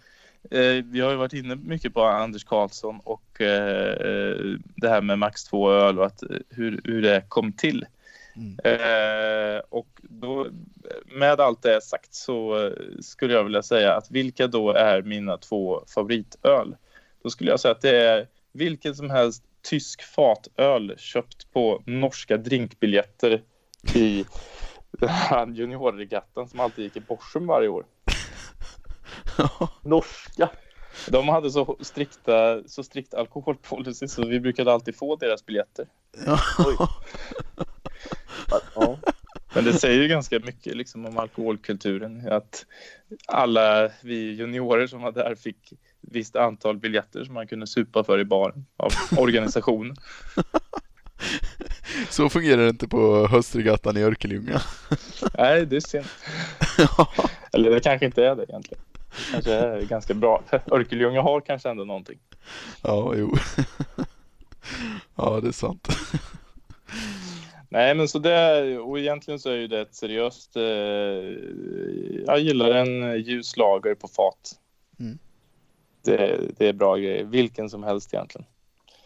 eh, vi har ju varit inne mycket på Anders Karlsson och eh, det här med max två öl och att, eh, hur, hur det kom till. Mm. Eh, och då, med allt det sagt så eh, skulle jag vilja säga att vilka då är mina två favoritöl? Då skulle jag säga att det är vilken som helst tysk fatöl köpt på norska drinkbiljetter i juniorregattan som alltid gick i Borsum varje år. Norska. De hade så strikta, så strikt alkoholpolicy så vi brukade alltid få deras biljetter. Ja. Men det säger ju ganska mycket liksom om alkoholkulturen. Att alla vi juniorer som var där fick visst antal biljetter som man kunde supa för i baren av organisationen. Så fungerar det inte på höstregattan i Örkelljunga. Nej, det är synd. Eller det kanske inte är det egentligen. Kanske är ganska bra. Örkelljunga har kanske ändå någonting. Ja, jo. Ja, det är sant. Nej, men så det är, och egentligen så är ju det ett seriöst. Eh, jag gillar en ljus lager på fat. Mm. Det, det är bra grejer, vilken som helst egentligen.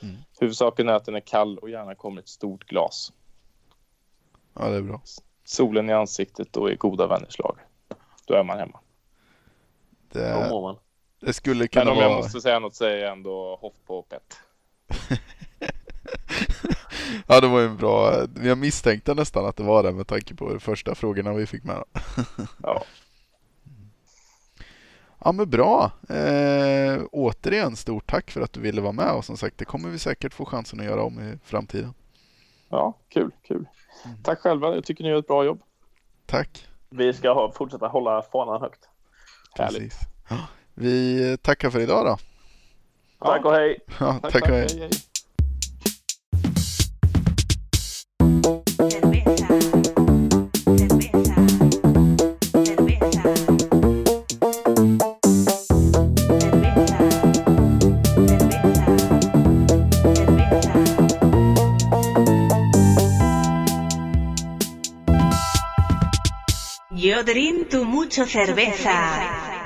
Mm. Huvudsaken är att den är kall och gärna kommer ett stort glas. Ja, det är bra. Solen i ansiktet och i goda vänners lager. Då är man hemma. Då Det, mår man. det skulle Men kunna om jag vara... måste säga något så är jag ändå hopp på pet. Ja, det var ju en bra... Jag misstänkte nästan att det var det med tanke på de första frågorna vi fick med. Ja. Ja, men bra. Eh, återigen, stort tack för att du ville vara med och som sagt, det kommer vi säkert få chansen att göra om i framtiden. ja, kul, kul. Mm. Tack själva. Jag tycker ni gör ett bra jobb. Tack. Vi ska ha, fortsätta hålla fanan högt. Härligt. Vi tackar för idag då. Tack och hej! Ja, Tack, tack och hej. hej, hej. Cerveza. Yo drink mucho cerveza.